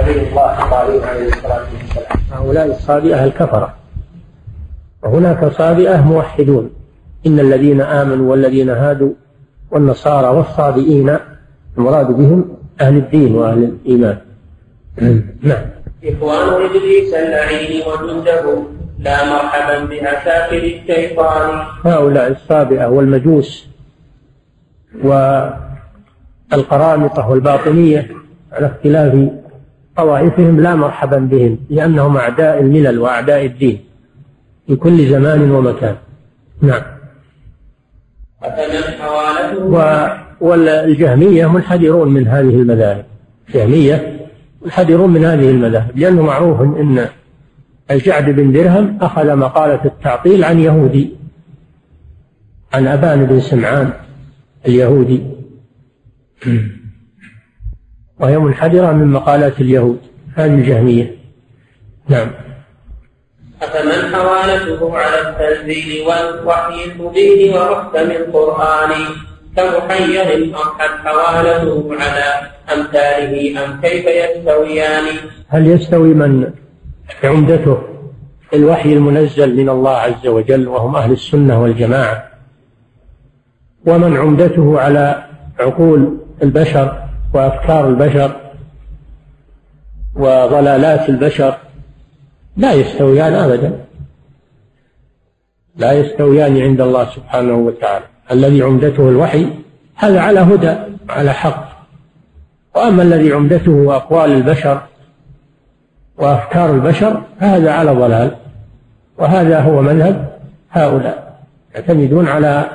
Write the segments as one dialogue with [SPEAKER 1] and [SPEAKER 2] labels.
[SPEAKER 1] الله عليه الصلاة والسلام.
[SPEAKER 2] هؤلاء الصابئه الكفرة. وهناك صابئه موحدون. إن الذين آمنوا والذين هادوا والنصارى والصابئين المراد بهم أهل الدين وأهل الإيمان. نعم.
[SPEAKER 1] إخوان إبليس اللعين وجنده لا مرحبا بعساكر الشيطان.
[SPEAKER 2] هؤلاء الصابئة والمجوس والقرامطة والباطنية على اختلاف طوائفهم لا مرحبا بهم لأنهم أعداء الملل وأعداء الدين في كل زمان ومكان. نعم. و والجهمية منحدرون من هذه المذاهب. الجهمية منحدرون من هذه المذاهب لأنه معروف أن الجعد بن درهم أخذ مقالة التعطيل عن يهودي عن أبان بن سمعان اليهودي. وهي منحدرة من مقالات اليهود. هذه الجهمية. نعم.
[SPEAKER 1] أفمن حوالته على التنزيل والوحي المبين ومحكم القرآن كمحير أضحت حوالته على أمثاله أم كيف يستويان؟
[SPEAKER 2] هل يستوي من؟ عمدته الوحي المنزل من الله عز وجل وهم أهل السنة والجماعة. ومن عمدته على عقول البشر وأفكار البشر وضلالات البشر لا يستويان أبدا. لا يستويان عند الله سبحانه وتعالى. الذي عمدته الوحي هذا على هدى على حق. وأما الذي عمدته أقوال البشر وأفكار البشر فهذا على ضلال. وهذا هو مذهب هؤلاء يعتمدون على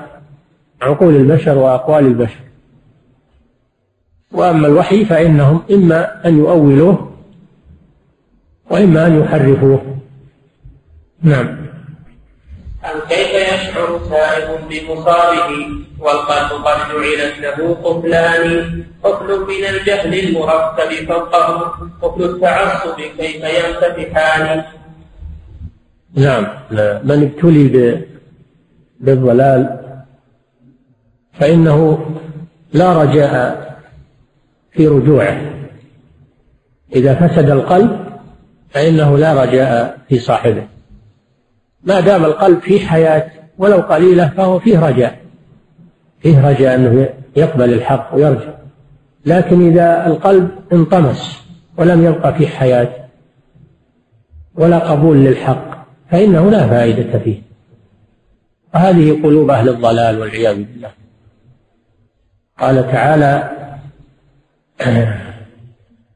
[SPEAKER 2] عقول البشر وأقوال البشر. وأما الوحي فإنهم إما أن يؤولوه وإما أن يحرفوه. نعم.
[SPEAKER 1] أم كيف يشعر سائر بمصابه والقلب قد جعلت له قفلان؟ قفل من الجهل المركب فوقه. قفل التعصب كيف ينفتحان؟
[SPEAKER 2] نعم. من ابتلي بالضلال فإنه لا رجاء في رجوعه. إذا فسد القلب فإنه لا رجاء في صاحبه. ما دام القلب فيه حياة ولو قليلة فهو فيه رجاء. فيه رجاء أنه يقبل الحق ويرجع. لكن إذا القلب انطمس ولم يبقى فيه حياة ولا قبول للحق فإنه لا فائدة فيه. وهذه قلوب أهل الضلال والعياذ بالله. قال تعالى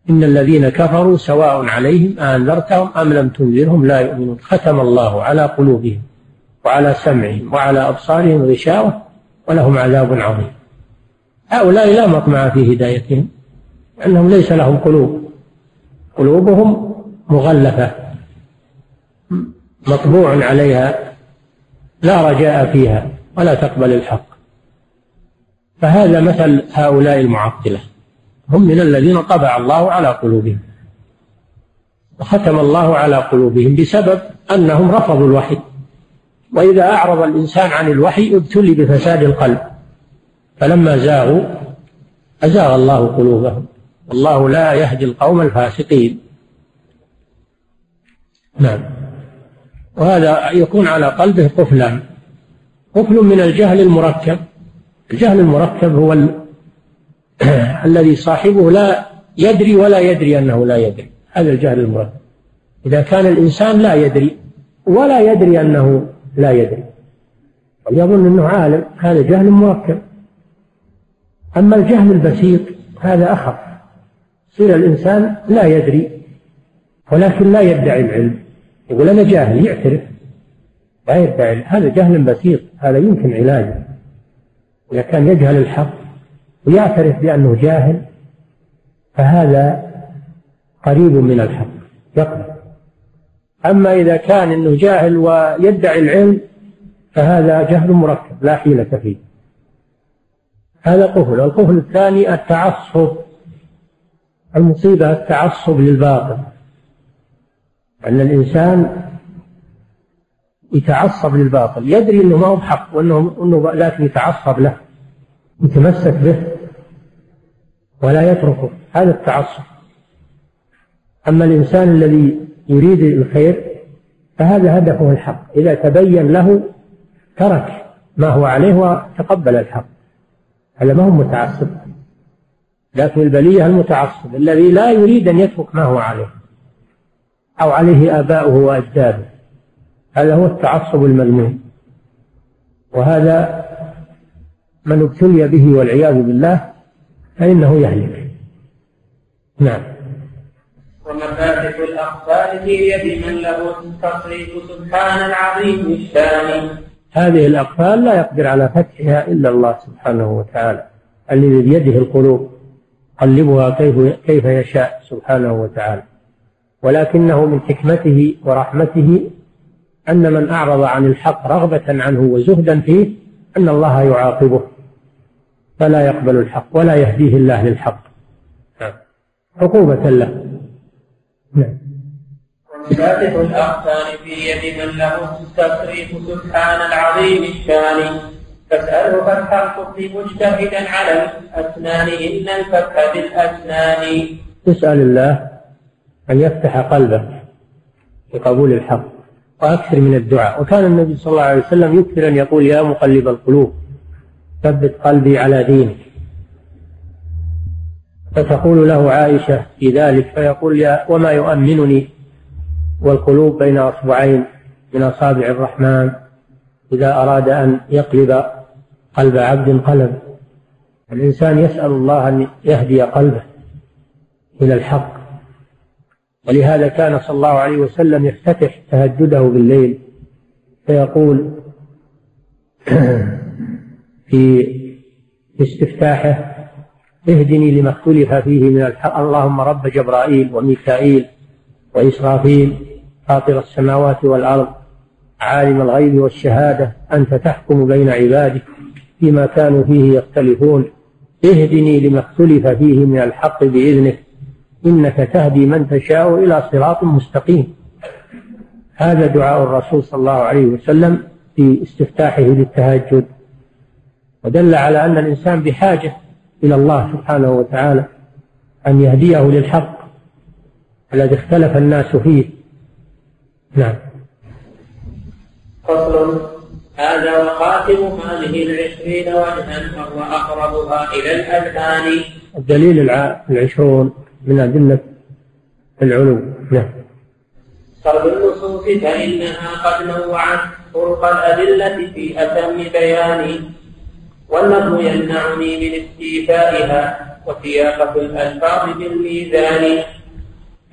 [SPEAKER 2] إن الذين كفروا سواء عليهم أنذرتهم أم لم تنذرهم لا يؤمنون. ختم الله على قلوبهم وعلى سمعهم وعلى أبصارهم غشاوة ولهم عذاب عظيم. هؤلاء لا مطمع في هدايتهم لأنهم ليس لهم قلوب. قلوبهم مغلفة. مطبوع عليها. لا رجاء فيها ولا تقبل الحق. فهذا مثل هؤلاء المعطلة. هم من الذين طبع الله على قلوبهم. وختم الله على قلوبهم بسبب أنهم رفضوا الوحي. وإذا أعرض الإنسان عن الوحي ابتلي بفساد القلب. فلما زاغوا أزاغ الله قلوبهم. والله لا يهدي القوم الفاسقين. نعم. وهذا يكون على قلبه قفلا. قفل من الجهل المركب. الجهل المركب هو الذي صاحبه لا يدري ولا يدري أنه لا يدري. هذا الجهل المركب إذا كان الإنسان لا يدري ولا يدري أنه لا يدري. ويظن أنه عالم. هذا جهل مركب أما الجهل البسيط هذا أخف. يصير الإنسان لا يدري ولكن لا يدعي العلم. يقول أنا جاهل يعترف. لا يدعي هذا جهل بسيط. هذا يمكن علاجه. إذا كان يجهل الحق ويعترف بأنه جاهل فهذا قريب من الحق يقبل. أما إذا كان أنه جاهل ويدعي العلم فهذا جهل مركب لا حيلة فيه. هذا قفل. القفل الثاني التعصب. المصيبة التعصب للباطل. أن الإنسان يتعصب للباطل. يدري أنه ما هو بحق وأنه أنه لكن يتعصب له يتمسك به. ولا يتركه هذا التعصب. أما الإنسان الذي يريد الخير فهذا هدفه الحق. إذا تبين له ترك ما هو عليه وتقبل الحق. هذا ما هو متعصب. لكن البلية المتعصب الذي لا يريد أن يترك ما هو عليه أو عليه آباؤه وأجداده هذا هو التعصب المذموم. وهذا من ابتلي به والعياذ بالله فإنه يهلك. نعم.
[SPEAKER 1] ومفاتح الأقفال في يد من له التصريف سبحان العظيم الشان.
[SPEAKER 2] هذه الأقفال لا يقدر على فتحها إلا الله سبحانه وتعالى. الذي بيده القلوب يقلبها كيف كيف يشاء سبحانه وتعالى. ولكنه من حكمته ورحمته أن من أعرض عن الحق رغبة عنه وزهدا فيه أن الله يعاقبه. فلا يقبل الحق ولا يهديه الله للحق. نعم. عقوبة له.
[SPEAKER 1] نعم. ومفاتح الأقسام في يد من له التصريف سبحان العظيم الشان. فاسأله فتح القطب مجتهدا على الأسنان إن الفتح بالأسنان.
[SPEAKER 2] اسأل الله أن يفتح قلبك لقبول الحق وأكثر من الدعاء. وكان النبي صلى الله عليه وسلم يكثر أن يقول يا مقلب القلوب. ثبت قلبي على دينك. فتقول له عائشة في ذلك فيقول يا وما يؤمنني؟ والقلوب بين أصبعين من أصابع الرحمن. إذا أراد أن يقلب قلب عبد قلب. الإنسان يسأل الله أن يهدي قلبه إلى الحق. ولهذا كان صلى الله عليه وسلم يفتتح تهجده بالليل. فيقول في استفتاحه اهدني لما اختلف فيه من الحق. اللهم رب جبرائيل وميكائيل وإسرافيل فاطر السماوات والأرض عالم الغيب والشهادة أنت تحكم بين عبادك فيما كانوا فيه يختلفون. اهدني لما اختلف فيه من الحق بإذنك إنك تهدي من تشاء إلى صراط مستقيم. هذا دعاء الرسول صلى الله عليه وسلم في استفتاحه للتهجد. ودل على أن الإنسان بحاجة إلى الله سبحانه وتعالى أن يهديه للحق الذي اختلف الناس فيه. نعم.
[SPEAKER 1] فصل. هذا وخاتم هذه العشرين وجها وهو أقربها إلى الأذهان.
[SPEAKER 2] الدليل العشرون من أدلة العلو. نعم.
[SPEAKER 1] صرف النصوص فإنها قد نوعت طرق الأدلة في أتم بيان والنظم يمنعني من استيفائها وسياقة الألفاظ بالميزان.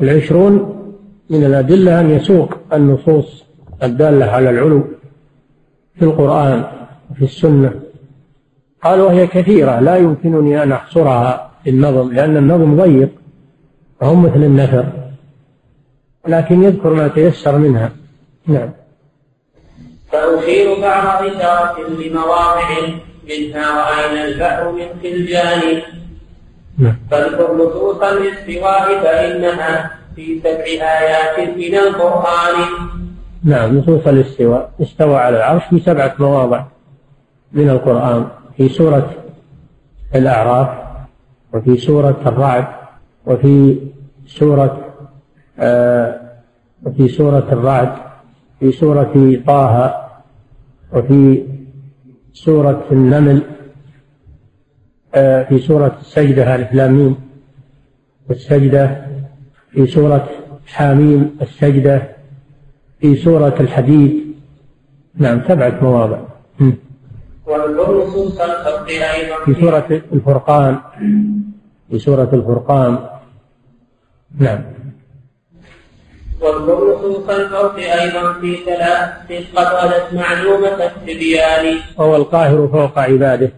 [SPEAKER 2] العشرون من الأدلة أن يسوق النصوص الدالة على العلو في القرآن وفي السنة. قال وهي كثيرة لا يمكنني أن أحصرها في النظم لأن النظم ضيق وهم مثل النثر لكن يذكر ما تيسر منها. نعم.
[SPEAKER 1] فأشير بعض إشارة لمواضع منها وأين البحر من خلجان. نعم. فاذكر نصوص الاستواء فإنها في سبع آيات من القرآن.
[SPEAKER 2] نعم نصوص الاستواء استوى على العرش في سبعة مواضع من القرآن. في سورة الأعراف وفي سورة الرعد وفي سورة آه وفي سورة الرعد في سورة طه وفي سورة النمل آه في سورة السجدة ألف لام السجدة في سورة حاميم السجدة في سورة الحديد. نعم سبعة مواضع. في سورة الفرقان في سورة الفرقان. نعم.
[SPEAKER 1] نصوص الفرق أيضا في ثلاث قد غدت معلومة التبيان.
[SPEAKER 2] وهو القاهر فوق عباده.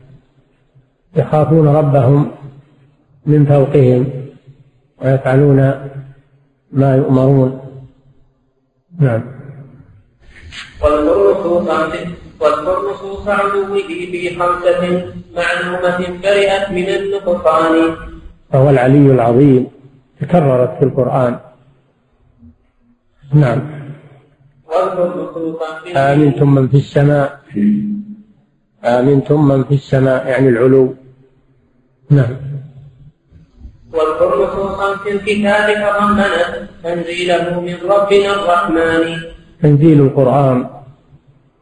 [SPEAKER 2] يخافون ربهم من فوقهم ويفعلون ما يؤمرون. نعم.
[SPEAKER 1] واذكر نصوص علوه في خمسة معلومة برئت من النقصان
[SPEAKER 2] فهو العلي العظيم. تكررت في القرآن. نعم. آمنتم من في السماء. آمنتم من في السماء يعني العلو. نعم.
[SPEAKER 1] واذكر نصوصا في الكتاب تضمنت تنزيله من ربنا الرحمن
[SPEAKER 2] تنزيل القرآن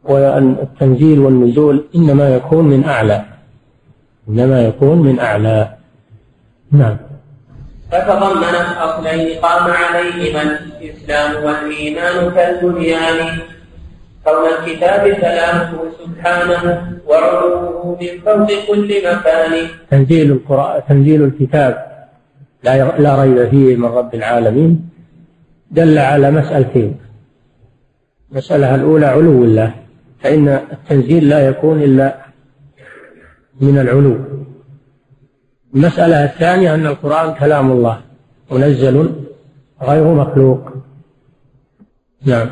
[SPEAKER 2] والتنزيل والنزول إنما يكون من أعلى. إنما يكون من أعلى. نعم.
[SPEAKER 1] فتضمنت أصلين قام عليهما. الإسلام والإيمان كالبنيان. كون الكتاب كلامه سبحانه وعلوه من فوق كل مكان.
[SPEAKER 2] تنزيل القرآن تنزيل الكتاب. لا لا ريب فيه من رب العالمين. دل على مسألتين. المسألة الأولى علو الله. فإن التنزيل لا يكون إلا من العلو. المسألة الثانية أن القرآن كلام الله منزل غير مخلوق. نعم.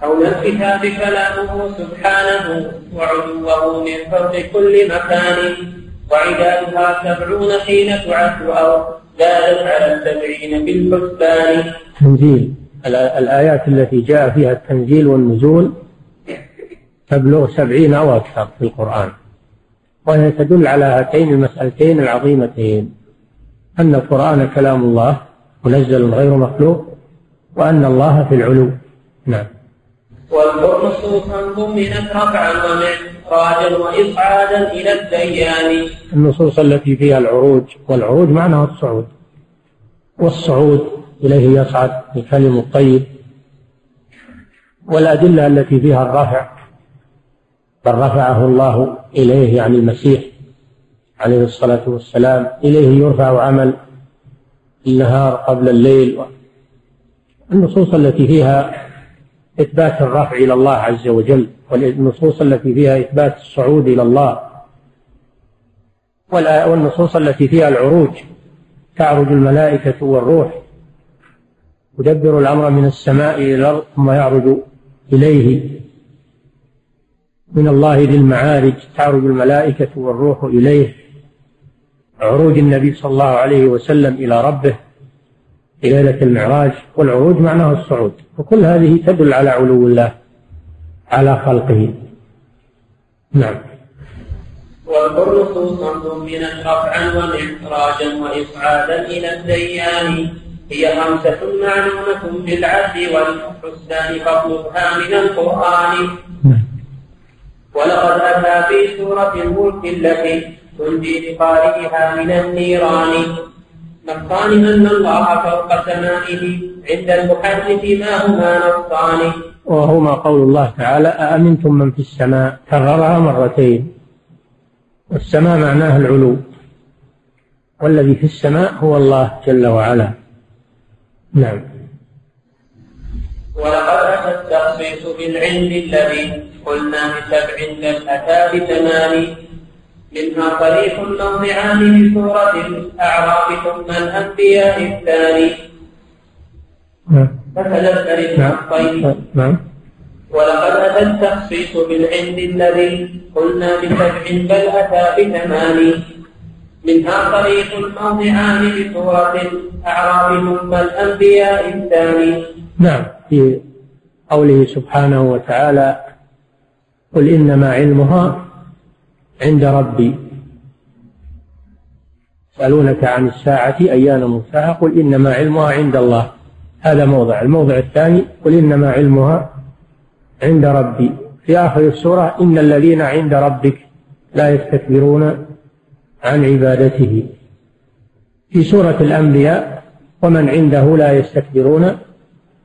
[SPEAKER 1] كون الكتاب كلامه سبحانه وعلوه من فوق كل مكان وعدادها سبعون حين تعد أو زادت على السبعين بالحسبان.
[SPEAKER 2] تنزيل. الآيات التي جاء فيها التنزيل والنزول تبلغ سبعين أو أكثر في القرآن. وهي تدل على هاتين المسألتين العظيمتين أن القرآن كلام الله منزل غير مخلوق وأن الله في العلو. نعم.
[SPEAKER 1] واذكر نصوصا ضمنت رفعا ومعراجا وإصعادا إلى الديان.
[SPEAKER 2] النصوص التي فيها العروج والعروج معناها الصعود. والصعود إليه يصعد الكلم الطيب. والأدلة التي فيها الرفع بل رفعه الله إليه يعني المسيح عليه الصلاة والسلام إليه يرفع عمل النهار قبل الليل. النصوص التي فيها إثبات الرفع إلى الله عز وجل والنصوص التي فيها إثبات الصعود إلى الله والنصوص التي فيها العروج تعرج الملائكة والروح يدبر الأمر من السماء إلى الأرض ثم يعرج إليه. من الله ذي المعارج تعرج الملائكة والروح إليه. عروج النبي صلى الله عليه وسلم إلى ربه في ليلة المعراج والعروج معناه الصعود. وكل هذه تدل على علو الله على خلقه. نعم.
[SPEAKER 1] واذكر نصوصا ضمنت رفعا ومعراجا وإصعادا إلى الديان. هي خمسة معلومة بالعدل والحسنان فاطلبها من القرآن. نعم. ولقد أتى في سورة الملك التي تنجي لقارئها من النيران نصان أن الله فوق سمائه عند المحدث ما هما نصان
[SPEAKER 2] وهما قول الله تعالى أأمنتم من في السماء? كررها مرتين. السماء معناها العلو. والذي في السماء هو الله جل وعلا. نعم.
[SPEAKER 1] ولقد أتى التخصيص بالعلم الذي قلنا بسبع بل أتى بثمان منها طريق موضعان لسورة الأعراف ثم الأنبياء الثاني.
[SPEAKER 2] نعم.
[SPEAKER 1] فتذكر
[SPEAKER 2] نعم. نعم. نعم.
[SPEAKER 1] ولقد أتى التخصيص بالعلم الذي قلنا بسبع بل أتى بثمان. منها طريق الموضعان لسورة الأعراف ثم الأنبياء الثاني.
[SPEAKER 2] نعم. في قوله سبحانه وتعالى قل إنما علمها عند ربي. يسألونك عن الساعة أيان مرساها قل إنما علمها عند الله. هذا موضع. الموضع الثاني قل إنما علمها عند ربي. في آخر السورة إن الذين عند ربك لا يستكبرون عن عبادته. في سورة الأنبياء ومن عنده لا يستكبرون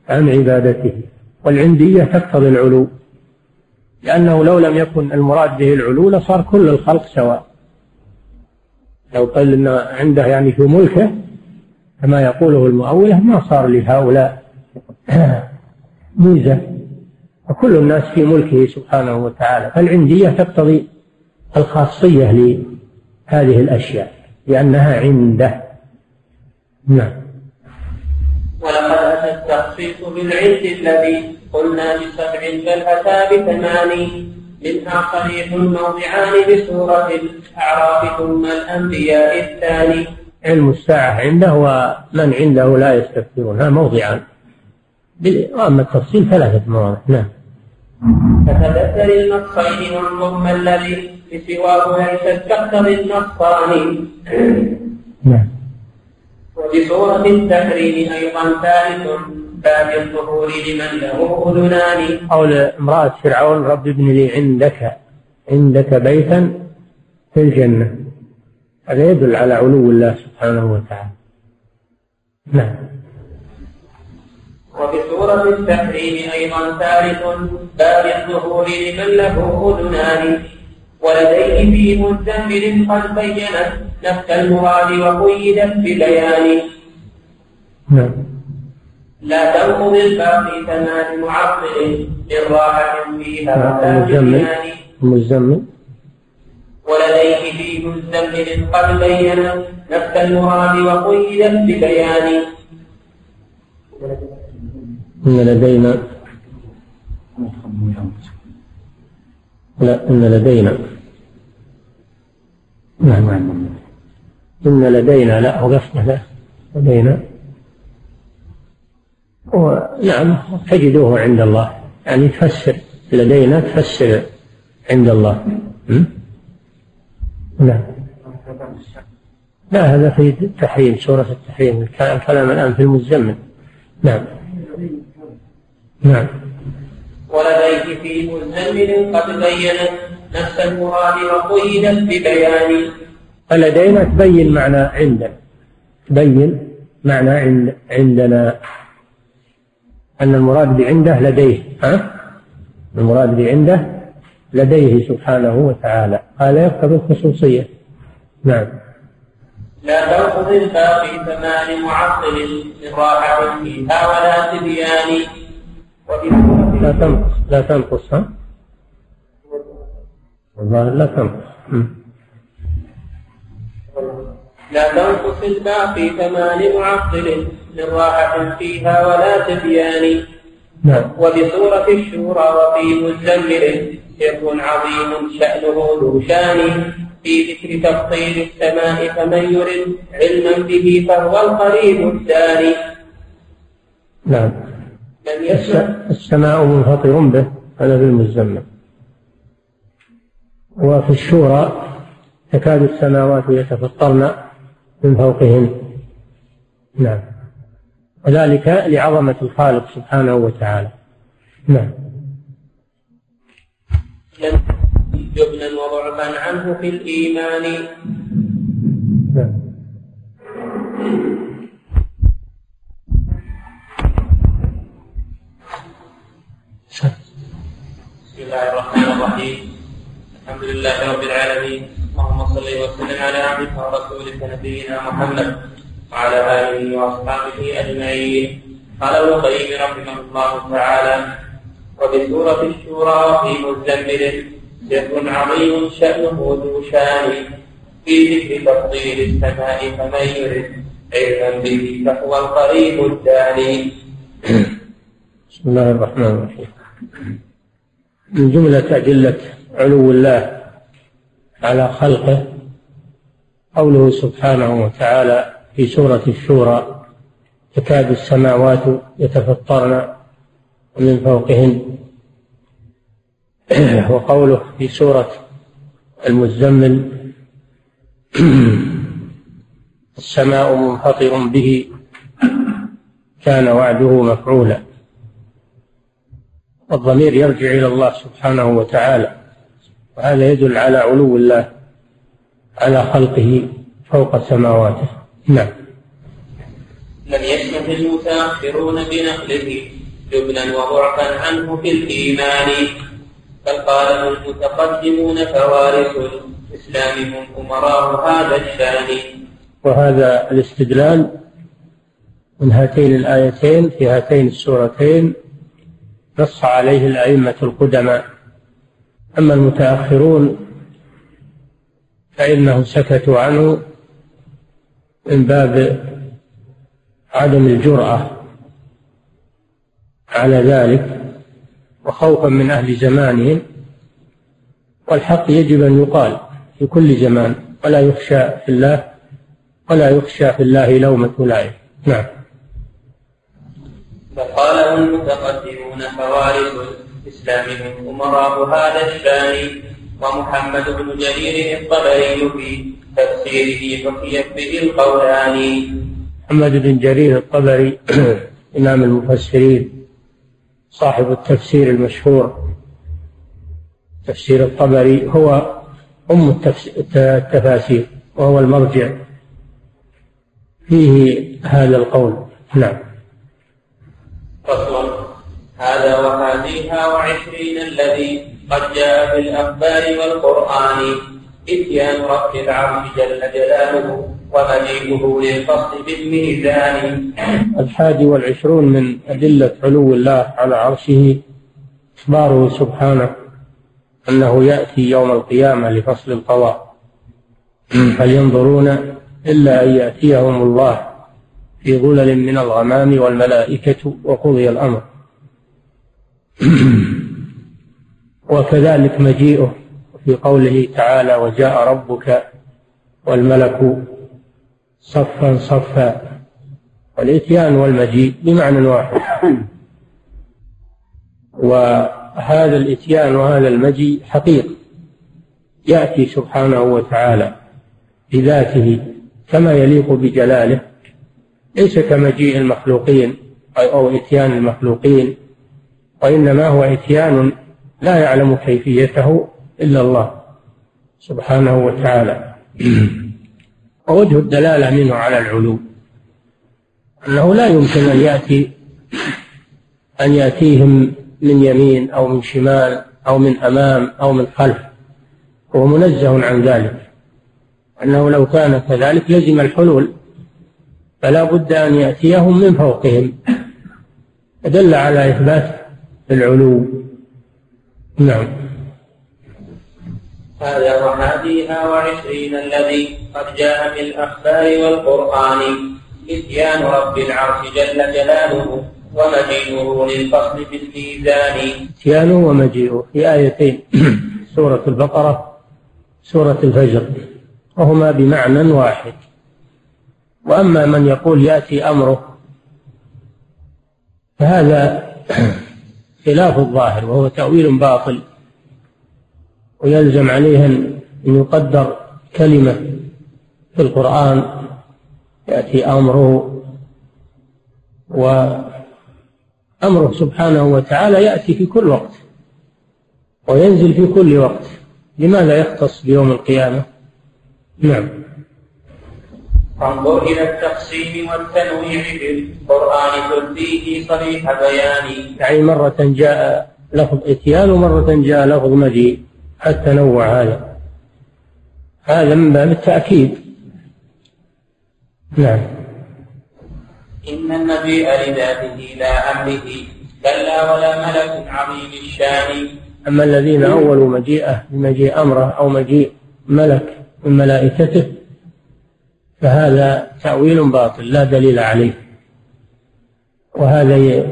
[SPEAKER 2] عن عبادته. والعندية تقتضي العلو. لأنه لو لم يكن المراد به العلو لصار كل الخلق سواء. لو قال إن عنده يعني في ملكه كما يقوله المؤولة ما صار لهؤلاء ميزة. وكل الناس في ملكه سبحانه وتعالى. فالعندية تقتضي الخاصية لهذه الأشياء لأنها عنده. نعم.
[SPEAKER 1] ولقد أتى التخصيص بالعند الذي قلنا بسبع بل أتى بثمان منها صريح موضعان بسورة الأعراف ثم الأنبياء الثاني.
[SPEAKER 2] علم الساعة عنده ومن عنده لا يستكبرون هذا موضعان. وأما التفصيل ثلاثة مواضع. نعم.
[SPEAKER 1] فتذكر النصين والضم الذي بسواه ليست تقتضي النصان؟
[SPEAKER 2] نعم.
[SPEAKER 1] وبصورة التحريم أيضا ثالث باب الظهور لمن له أذنان
[SPEAKER 2] قول امرأة فرعون رب ابن لي عندك عندك بيتا في الجنة. هذا يدل على علو الله سبحانه وتعالى. نعم.
[SPEAKER 1] وبصورة التحريم أيضا ثالث باب الظهور لمن له أذنان ولديه في مزمل قد بينت نفس المراد وقيدت ببيان.
[SPEAKER 2] نعم.
[SPEAKER 1] لا تنقض الباقي ثمان معطل للراحة فيها
[SPEAKER 2] المزمل المزمل
[SPEAKER 1] ولديه في مزمل قد بين نفس المراد وقيدت ببيان.
[SPEAKER 2] إن لدينا. لا إن لدينا. نعم. إن لدينا لا لا لدينا. نعم تجدوه عند الله. يعني تفسر لدينا تفسر عند الله. نعم. لا هذا في التحريم سورة التحريم الكلام الآن في المزمل نعم. نعم.
[SPEAKER 1] ولديه في مزمل قد بينت نفس المراد وقيدت ببيان.
[SPEAKER 2] فلدينا تبين معنى عندنا. تبين معنى عند عندنا. أن المراد بعنده لديه ها؟ المراد بعنده لديه سبحانه وتعالى. هذا يقتضي الخصوصية. نعم.
[SPEAKER 1] لا تأخذ الباقي ثمان معطل من راحة فيها ولا تبيان.
[SPEAKER 2] لا تنقص لا تنقص ها؟ الظاهر لا تنقص.
[SPEAKER 1] لا تنقص الباقي ثمان معطل من راحة فيها ولا تبيان.
[SPEAKER 2] نعم.
[SPEAKER 1] وبصورة الشورى وفي مزمل سر عظيم شأنه ذو شان. في ذكر تفصيل السماء فمن يرد علما به فهو القريب الثاني
[SPEAKER 2] نعم. السماء منفطر به هذا في المزمل وفي الشورى تكاد السماوات يتفطرن. من فوقهن نعم. وذلك لعظمة الخالق سبحانه وتعالى. نعم.
[SPEAKER 1] جبنا وضعفا عنه في الإيمان. نعم. بسم الله الرحمن الرحيم. الحمد لله رب العالمين. اللهم صل وسلم على عبدك ورسولك نبينا محمد وعلى آله وأصحابه أجمعين. قال ابن القيم رحمه الله تعالى وبسورة الشورى في مزمل سر عظيم شأنه ذو شان في ذكر تفضيل السماء فمن يرد علما به فهو القريب الداني
[SPEAKER 2] بسم الله الرحمن الرحيم. من جملة أدلة علو الله على خلقه قوله سبحانه وتعالى في سورة الشورى تكاد السماوات يتفطرن من فوقهن. وقوله في سورة المزمل السماء منفطر به كان وعده مفعولا. والضمير يرجع إلى الله سبحانه وتعالى. وهذا يدل على علو الله على خلقه فوق سماواته. نعم.
[SPEAKER 1] لم يسمح المتأخرون بنقله جبنا وضعفا عنه في الإيمان بل قاله المتقدمون فوارث الإسلام هم أمراء هذا الشأن.
[SPEAKER 2] وهذا الاستدلال من هاتين الآيتين في هاتين السورتين نص عليه الأئمة القدماء. أما المتأخرون فإنهم سكتوا عنه من باب عدم الجرأة على ذلك وخوفا من أهل زمانهم والحق يجب أن يقال في كل زمان ولا يخشى في الله ولا يخشى في الله لومة لائم نعم.
[SPEAKER 1] فقاله المتقدمون فوارث الإسلام أمراء هذا الشأن ومحمد بن جرير الطبري في تفسيره حكيت به القولان
[SPEAKER 2] محمد بن جرير الطبري إمام المفسرين صاحب التفسير المشهور. تفسير الطبري هو أم التفاسير وهو المرجع. فيه هذا القول. نعم.
[SPEAKER 1] فصل وهذيها وعشرين الذي قد جاء في الأخبار والقرآن إتيان رب العرش جل جلاله ومجيئه للفصل بالميزان.
[SPEAKER 2] الحادي والعشرون من أدلة علو الله على عرشه إخباره سبحانه أنه يأتي يوم القيامة لفصل القضاء. هل ينظرون إلا أن يأتيهم الله في ظلل من الغمام والملائكة وقضي الأمر؟ وكذلك مجيئه في قوله تعالى وجاء ربك والملك صفا صفا. والإتيان والمجيء بمعنى واحد. وهذا الإتيان وهذا المجيء حقيقة يأتي سبحانه وتعالى بذاته كما يليق بجلاله ليس كمجيء المخلوقين أو إتيان المخلوقين. وإنما هو إتيان لا يعلم كيفيته إلا الله سبحانه وتعالى. ووجه الدلالة منه على العلو أنه لا يمكن أن يأتي أن يأتيهم من يمين أو من شمال أو من أمام أو من خلف هو منزه عن ذلك. أنه لو كان كذلك لزم الحلول فلا بد أن يأتيهم من فوقهم. دل على إثبات العلو. نعم.
[SPEAKER 1] هذا وحاديها وعشرين الذي قد جاء في الأخبار والقرآن. إتيان رب العرش جل جلاله ومجيئه للفصل في الميزان.
[SPEAKER 2] إتيانه ومجيئه في آيتين. سورة البقرة سورة الفجر وهما بمعنى واحد. وأما من يقول يأتي أمره فهذا خلاف الظاهر وهو تأويل باطل ويلزم عليه أن يقدر كلمة في القرآن يأتي أمره وأمره سبحانه وتعالى يأتي في كل وقت وينزل في كل وقت. لماذا يختص بيوم القيامة؟ نعم.
[SPEAKER 1] فانظر إلى التقسيم والتنويع في القرآن فيه صريح بيان
[SPEAKER 2] يعني مرة جاء لفظ إتيان ومرة جاء لفظ مجيء. التنوع هذا. هذا من باب التأكيد. نعم.
[SPEAKER 1] إن المجيء لذاته لا أمره كلا ولا ملك عظيم الشان.
[SPEAKER 2] أما الذين أولوا مجيئه بمجيء أمره أو مجيء ملك من ملائكته فهذا تأويل باطل لا دليل عليه. وهذا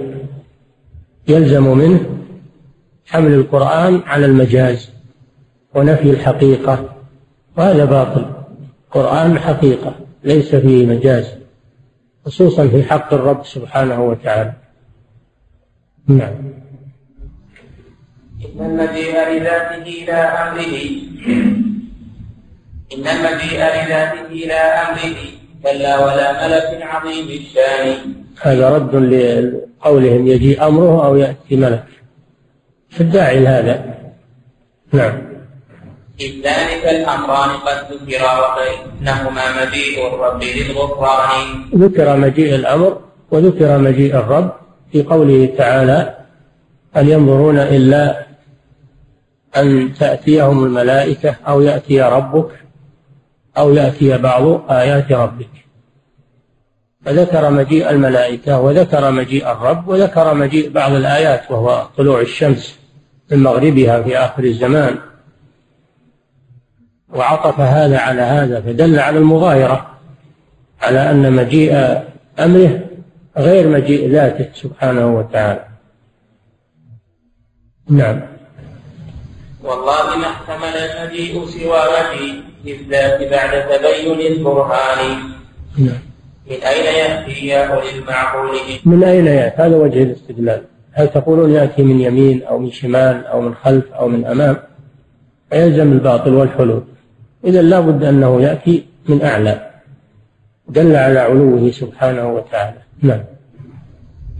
[SPEAKER 2] يلزم منه حمل القرآن على المجاز ونفي الحقيقة. وهذا باطل القرآن حقيقة ليس فيه مجاز خصوصا في حق الرب سبحانه وتعالى. نعم.
[SPEAKER 1] إن المجيء لذاته لا أمره إن المجيء لذاته لا أمره كلا ولا ملك عظيم الشان.
[SPEAKER 2] هذا رد لقولهم يجيء أمره أو يأتي ملك. في الداعي لهذا. نعم.
[SPEAKER 1] إذ ذلك الأمران قد ذكرا وبينهما مجيء الرب للغفران.
[SPEAKER 2] ذكر مجيء الأمر وذكر مجيء الرب في قوله تعالى هل ينظرون إلا أن تأتيهم الملائكة أو يأتي ربك أو يأتي بعض آيات ربك. فذكر مجيء الملائكة وذكر مجيء الرب وذكر مجيء بعض الآيات وهو طلوع الشمس من مغربها في آخر الزمان. وعطف هذا على هذا فدل على المغايرة على أن مجيء أمره غير مجيء ذاته سبحانه وتعالى. نعم.
[SPEAKER 1] والله ما احتمل المجيء سوى مجيء الذات بعد تبين البرهان.
[SPEAKER 2] نعم.
[SPEAKER 1] من أين يأتي يا أولي المعقول
[SPEAKER 2] من أين يأتي؟ هذا وجه الاستدلال. هل تقولون يأتي من يمين أو من شمال أو من خلف أو من أمام؟ فيلزم الباطل والحلول. إذا لا بد أنه يأتي من أعلى. دل على علوه سبحانه وتعالى. نعم.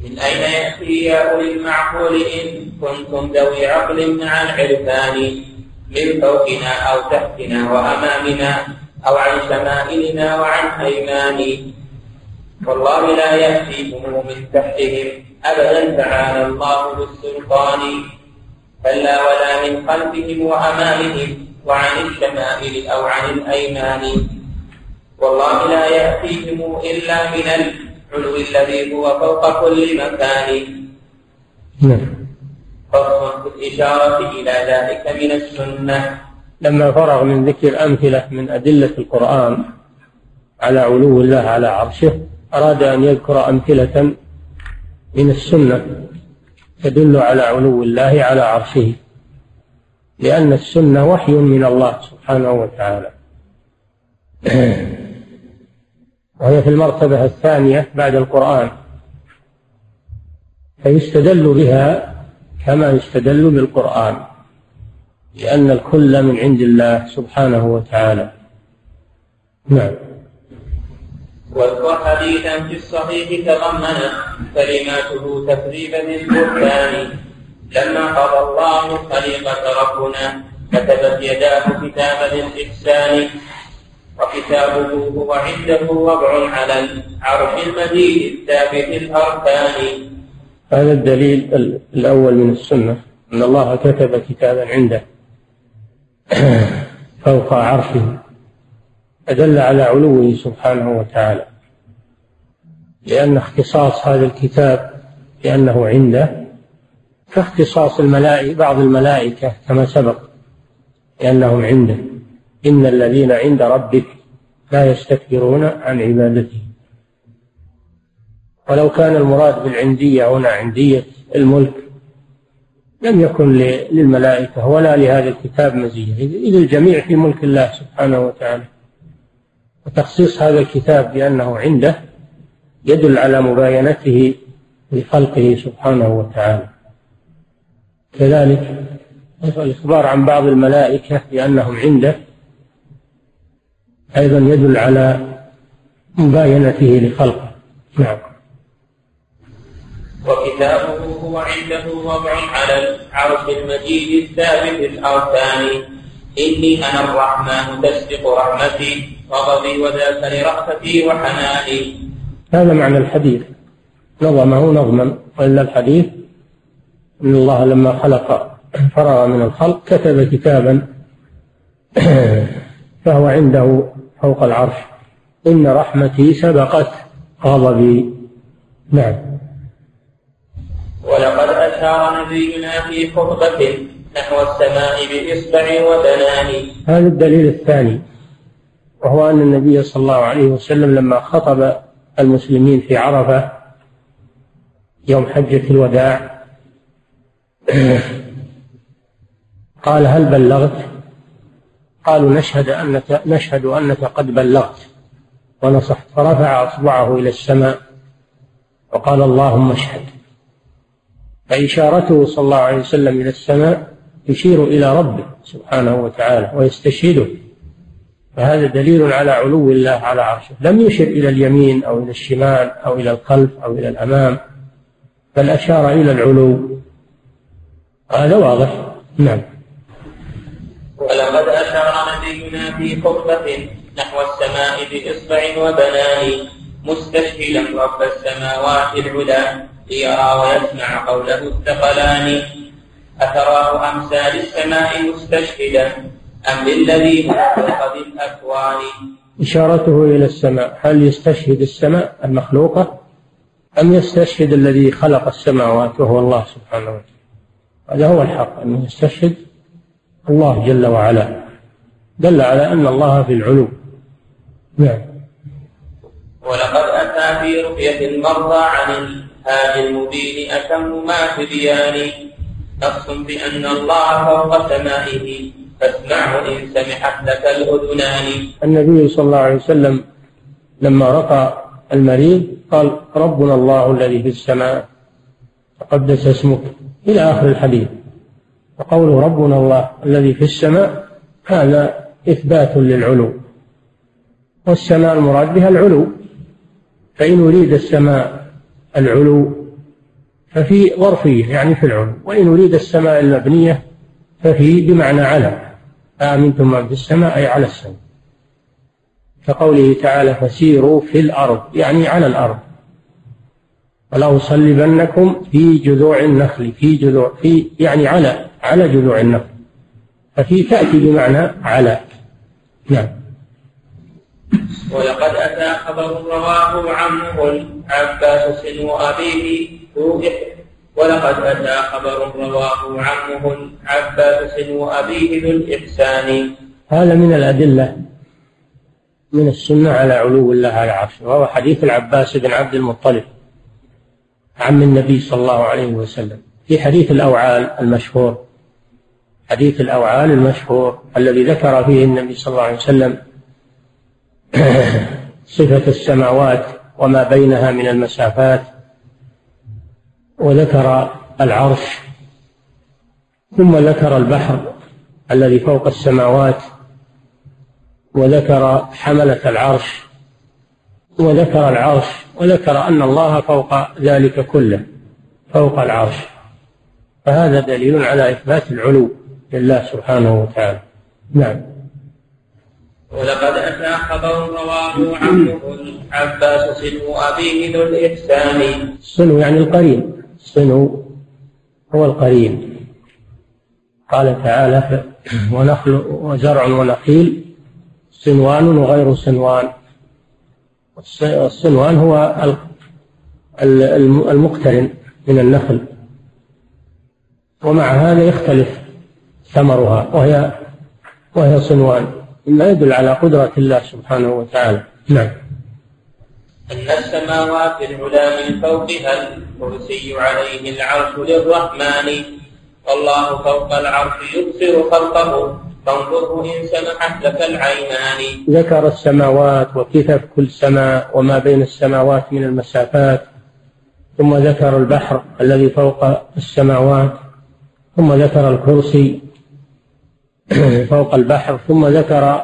[SPEAKER 1] من أين يأتي يا أولي المعقول إن كنتم ذوي عقل مع العرفان من فوقنا أو تحتنا وأمامنا أو عن شمائلنا وعن أيمان والله لا يأتيكم من تحتهم. أبدا تعالى الله بالسلطان. كلا ولا من خلفهم وأمامهم وعن الشمائل أو عن الأيمان. والله لا يأتيهم إلا من العلو الذي هو فوق كل مكان.
[SPEAKER 2] نعم.
[SPEAKER 1] فصل في الإشارة إلى ذلك من السنة
[SPEAKER 2] لما فرغ من ذكر أمثلة من أدلة القرآن على علو الله على عرشه أراد أن يذكر أمثلة من السنة تدل على علو الله على عرشه لأن السنة وحي من الله سبحانه وتعالى. وهي في المرتبة الثانية بعد القرآن فيستدل بها كما يستدل بالقرآن لأن الكل من عند الله سبحانه وتعالى. نعم.
[SPEAKER 1] واذكر حديثا في الصحيح تضمن كلماته تكذيبا للبهتان. لما قضى الله خليقة ربنا كتبت يداه كتاب الإحسان وكتابه هو عنده وضع على العرش المجيد الثابت الأركان.
[SPEAKER 2] هذا الدليل الأول من السنة أن الله كتب كتابا عنده فوق عرشه أدل على علوه سبحانه وتعالى. لأن اختصاص هذا الكتاب لأنه عنده كاختصاص الملائكة بعض الملائكة كما سبق لأنهم عنده. إن الذين عند ربك لا يستكبرون عن عبادته. ولو كان المراد بالعندية هنا عندية الملك لم يكن للملائكة ولا لهذا الكتاب مزية إذ الجميع في ملك الله سبحانه وتعالى. وتخصيص هذا الكتاب بأنه عنده يدل على مباينته لخلقه سبحانه وتعالى. كذلك الإخبار عن بعض الملائكة بأنهم عنده أيضا يدل على مباينته لخلقه. نعم.
[SPEAKER 1] وكتابه هو عنده وضع على العرش المجيد الثابت الأركان. إني أنا الرحمن تسبق رحمتي غضبي وذاك لرأفتي وحناني.
[SPEAKER 2] هذا معنى الحديث. نظمه نظما. وإلا الحديث إن الله لما خلق فرغ من الخلق كتب كتابا فهو عنده فوق العرش. إن رحمتي سبقت غضبي. نعم.
[SPEAKER 1] ولقد أشار نبينا في خطبة نحو السماء بإصبع وبنان
[SPEAKER 2] هذا الدليل الثاني وهو أن النبي صلى الله عليه وسلم لما خطب المسلمين في عرفة يوم حجة الوداع قال هل بلغت؟ قالوا نشهد أنك نشهد أنك قد بلغت. ونصحت فرفع أصبعه إلى السماء وقال اللهم اشهد. فإشارته صلى الله عليه وسلم إلى السماء يشير إلى ربه سبحانه وتعالى ويستشهده. فهذا دليل على علو الله على عرشه. لم يشر إلى اليمين أو إلى الشمال أو إلى الخلف أو إلى الأمام بل أشار إلى العلو. هذا واضح. نعم.
[SPEAKER 1] ولقد أشار نبينا في خطبة نحو السماء بإصبع وبنان مستشهدا رب السماوات العلى ليرى ويسمع قوله الثقلان. أتراه أمثال السماء مستشهدا أم للذي هو فوق الأكوان
[SPEAKER 2] إشارته إلى السماء. هل يستشهد السماء المخلوقة أم يستشهد الذي خلق السماوات وهو الله سبحانه وتعالى؟ هذا هو الحق أنه يستشهد الله جل وعلا. دل على أن الله في العلو. نعم.
[SPEAKER 1] ولقد أتى في رؤية المرضى عن الهادي المبين أتم ما في بيان نص بأن الله فوق سمائه فاسمعه إن سمحت لك الأذنان.
[SPEAKER 2] النبي صلى الله عليه وسلم لما رقى المريض قال ربنا الله الذي في السماء تقدس اسمك. إلى آخر الحديث. وقوله ربنا الله الذي في السماء هذا إثبات للعلو. والسماء المراد بها العلو. فإن أريد السماء العلو ففي ظرفية يعني في العلو. وإن أريد السماء المبنية ففي بمعنى على. آمنتم من في السماء أي على السماء. كقوله تعالى فسيروا في الأرض يعني على الأرض. ولأصلبنكم في جذوع النخل في جذوع في يعني على على جذوع النخل. ففي تأتي بمعنى على. نعم.
[SPEAKER 1] ولقد أتى خبر رواه عمه العباس سن أبيه ولقد أتى خبر رواه عمه العباس سن أبيه ذو الإحسان.
[SPEAKER 2] هذا من الأدلة من السنة على علو الله على عرشه وهو حديث العباس بن عبد المطلب عم النبي صلى الله عليه وسلم. في حديث الأوعال المشهور حديث الأوعال المشهور الذي ذكر فيه النبي صلى الله عليه وسلم صفة السماوات وما بينها من المسافات وذكر العرش ثم ذكر البحر الذي فوق السماوات وذكر حملة العرش وذكر العرش وذكر أن الله فوق ذلك كله فوق العرش. فهذا دليل على إثبات العلو لله سبحانه وتعالى. نعم.
[SPEAKER 1] ولقد أتى خبر رواه عمه العباس سنو أبيه ذو الإحسان.
[SPEAKER 2] السنو يعني القرين. السنو هو القرين. قال تعالى ونخل وزرع ونخيل صنوان وغير صنوان. الصنوان هو المقترن من النخل. ومع هذا يختلف ثمرها وهي وهي صنوان. مما يدل على قدرة الله سبحانه وتعالى. نعم.
[SPEAKER 1] أن السماوات العلى من فوقها الكرسي عليه العرش للرحمن. والله فوق العرش يبصر خلقه. فانظره إن سمحت لك العينان.
[SPEAKER 2] ذكر السماوات وكتف كل سماء وما بين السماوات من المسافات. ثم ذكر البحر الذي فوق السماوات. ثم ذكر الكرسي. فوق البحر ثم ذكر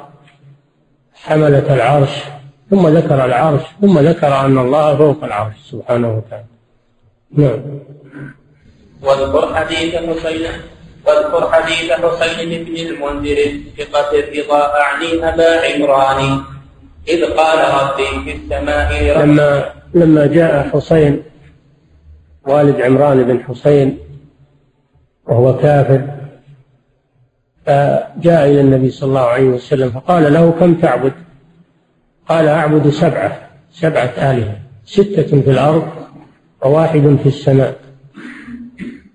[SPEAKER 2] حملة العرش ثم ذكر العرش ثم ذكر أن الله فوق العرش سبحانه وتعالى. نعم.
[SPEAKER 1] واذكر حديث حسين واذكر حديث حسين بن المنذر ثقة الرضا أعني أبا عمران إذ قال ربي في السماء
[SPEAKER 2] لما لما جاء حسين والد عمران بن حسين وهو كافر فجاء إلى النبي صلى الله عليه وسلم فقال له كم تعبد؟ قال أعبد سبعة سبعة آلهة ستة في الأرض وواحد في السماء.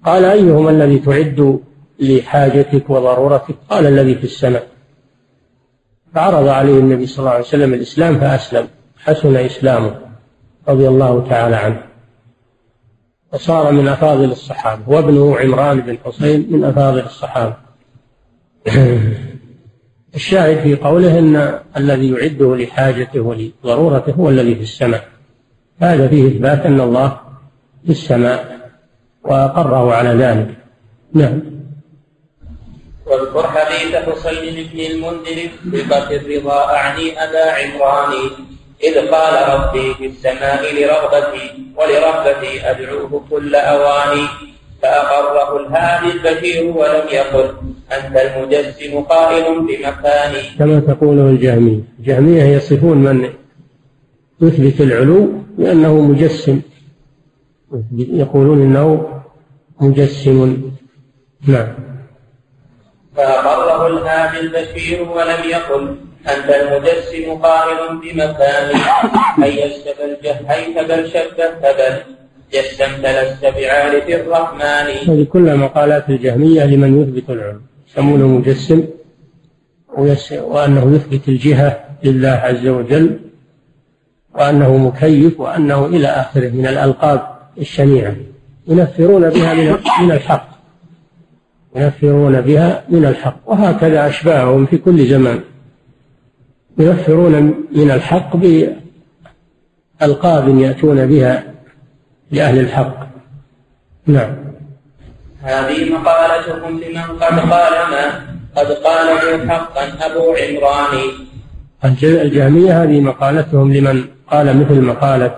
[SPEAKER 2] قال أيهما الذي تعد لحاجتك وضرورتك؟ قال الذي في السماء. فعرض عليه النبي صلى الله عليه وسلم الإسلام فأسلم. حسن إسلامه رضي الله تعالى عنه. وصار من أفاضل الصحابة. وابنه عمران بن حسين من أفاضل الصحابة. الشاهد في قوله إن الذي يعده لحاجته ولضرورته هو الذي في السماء. هذا فيه إثبات أن الله في السماء واقره على ذلك. نعم.
[SPEAKER 1] واذكر حديث حسين بن المنذر بقتل الرضا أعني أبا عمران إذ قال ربي في السماء لرغبتي ولرغبتي أدعوه كل أواني. فأقره الهادي البشير ولم يقل. أنت المجسم قائل بمكاني.
[SPEAKER 2] كما تقوله الجهمية الجهمية يصفون من يثبت العلو بأنه مجسم. يقولون إنه مجسم. نعم.
[SPEAKER 1] فأقره الهادي البشير ولم يقل. أنت المجسم قائل بمكاني. هيست بل هيت بل شبهت بل لست بعارف الرحمن
[SPEAKER 2] هذه كلها مقالات الجهمية لمن يثبت العلو يسمونه مجسم وأنه يثبت الجهة لله عز وجل وأنه مكيف وأنه إلى آخره من الألقاب الشنيعة. ينفرون بها من الحق. ينفرون بها من الحق. وهكذا أشباههم في كل زمان. ينفرون من الحق بألقاب يأتون بها لأهل الحق. نعم.
[SPEAKER 1] هذه مقالتهم لمن قد قال ما؟ قد قاله حقا أبو عمران.
[SPEAKER 2] الجهمية هذه مقالتهم لمن قال مثل مقالة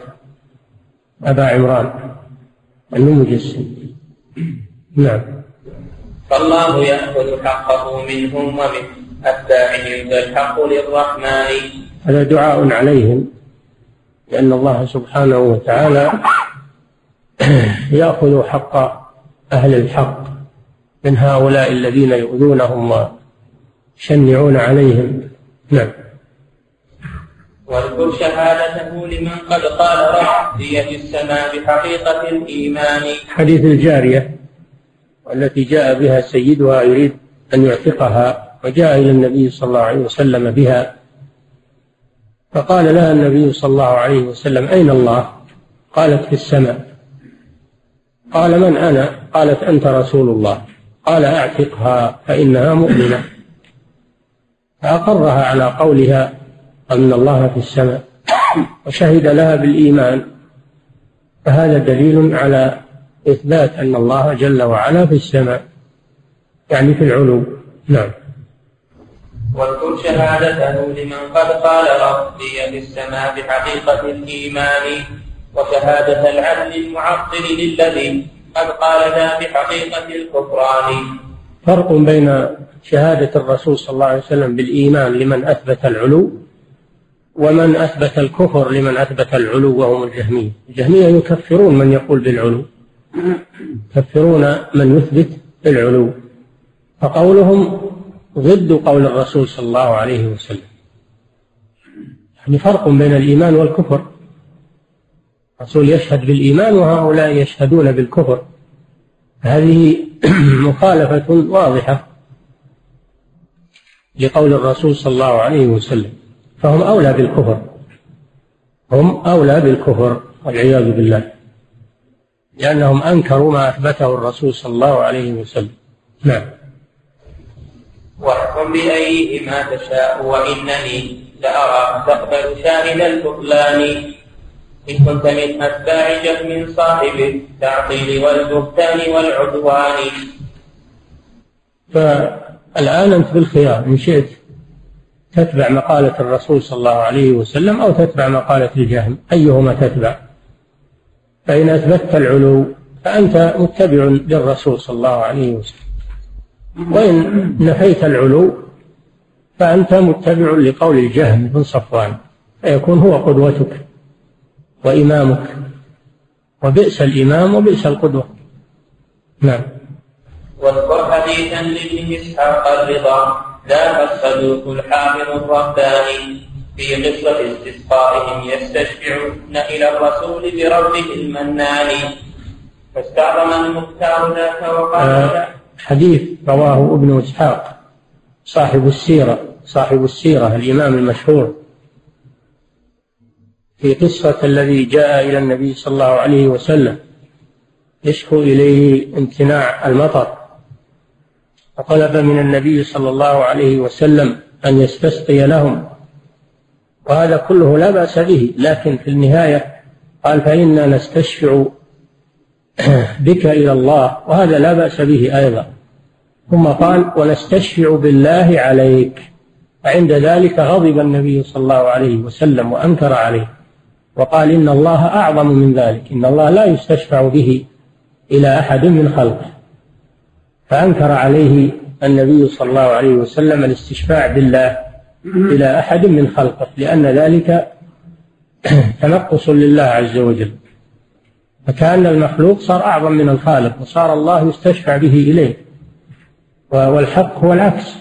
[SPEAKER 2] أبا عمران. أنه مجسم نعم.
[SPEAKER 1] فالله يأخذ حقه منهم ومن أتباعهم فالحق للرحمن.
[SPEAKER 2] هذا دعاء عليهم لأن الله سبحانه وتعالى يأخذ حق أهل الحق من هؤلاء الذين يؤذونهم ويشنعون عليهم. نعم.
[SPEAKER 1] واذكر شهادته لمن قد قال ربي في السماء بحقيقة الإيمان.
[SPEAKER 2] حديث الجارية والتي جاء بها سيدها يريد أن يعتقها وجاء إلى النبي صلى الله عليه وسلم بها. فقال لها النبي صلى الله عليه وسلم أين الله؟ قالت في السماء. قال من أنا؟ قالت أنت رسول الله. قال أعتقها فإنها مؤمنة. فأقرها على قولها أن الله في السماء وشهد لها بالإيمان. فهذا دليل على إثبات أن الله جل وعلا في السماء يعني في العلو. نعم.
[SPEAKER 1] واذكر شهادته لمن قد قال ربي في السماء بحقيقة الإيمان وشهادة العدل المعطل للذي قد قال ذا بحقيقة الكفران.
[SPEAKER 2] فرق بين شهادة الرسول صلى الله عليه وسلم بالإيمان لمن أثبت العلو ومن أثبت الكفر لمن أثبت العلو وهم الجهمية. الجهمية يكفرون من يقول بالعلو. يكفرون من يثبت العلو فقولهم ضد قول الرسول صلى الله عليه وسلم. يعني فرق بين الإيمان والكفر. الرسول يشهد بالإيمان وهؤلاء يشهدون بالكفر. هذه مخالفة واضحة لقول الرسول صلى الله عليه وسلم. فهم أولى بالكفر. هم أولى بالكفر والعياذ بالله. لأنهم أنكروا ما أثبته الرسول صلى الله عليه وسلم. نعم.
[SPEAKER 1] واحكم بأيهما تشاء وإنني لأراك تقبل شاهد البطلان. إن كنت من أتباع جهم صاحب التعطيل والبهتان والعدوان.
[SPEAKER 2] فالآن أنت بالخيار إن شئت تتبع مقالة الرسول صلى الله عليه وسلم أو تتبع مقالة الجهم أيهما تتبع؟ فإن أثبتت العلو فأنت متبع للرسول صلى الله عليه وسلم. وإن نفيت العلو فأنت متبع لقول الجهم بن صفوان فيكون هو قدوتك. وإمامك. وبئس الإمام وبئس القدوة. نعم.
[SPEAKER 1] واذكر حديثا لابن إسحاق الرضا ذاك الصدوق الحامل الرباني في قصة استسقائهم يستشفعون إلى الرسول بربه المنان. فاستعظم المختار ذاك وقال آه
[SPEAKER 2] حديث رواه ابن إسحاق صاحب السيرة صاحب السيرة الإمام المشهور. في قصة الذي جاء إلى النبي صلى الله عليه وسلم. يشكو إليه امتناع المطر. فطلب من النبي صلى الله عليه وسلم أن يستسقي لهم. وهذا كله لا بأس به لكن في النهاية قال فإنا نستشفع بك إلى الله. وهذا لا بأس به أيضا. ثم قال ونستشفع بالله عليك. فعند ذلك غضب النبي صلى الله عليه وسلم وأنكر عليه. وقال إن الله أعظم من ذلك إن الله لا يستشفع به إلى أحد من خلقه. فأنكر عليه النبي صلى الله عليه وسلم الاستشفاع بالله إلى أحد من خلقه لأن ذلك تنقص لله عز وجل. فكأن المخلوق صار أعظم من الخالق وصار الله يستشفع به إليه. والحق هو العكس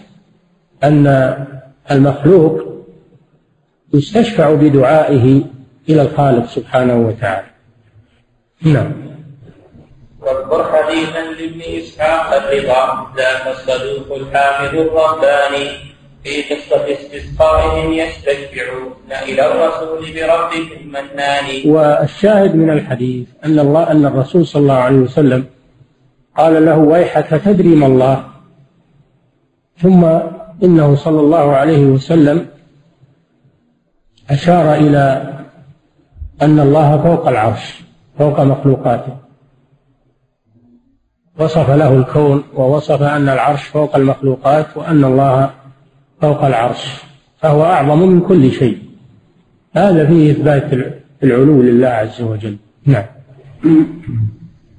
[SPEAKER 2] أن المخلوق يستشفع بدعائه إلى الخالق سبحانه وتعالى. نعم.
[SPEAKER 1] واذكر حديثا لابن إسحاق الرضا ذاك الصدوق الحافظ الرباني في قصة استسقائهم يستشفعون إلى الرسول بربهم المنان
[SPEAKER 2] والشاهد من الحديث أن الله أن الرسول صلى الله عليه وسلم قال له ويحك تدري ما الله؟ ثم إنه صلى الله عليه وسلم أشار إلى أن الله فوق العرش فوق مخلوقاته. وصف له الكون ووصف أن العرش فوق المخلوقات وأن الله فوق العرش. فهو أعظم من كل شيء. هذا فيه إثبات العلو لله عز وجل. نعم.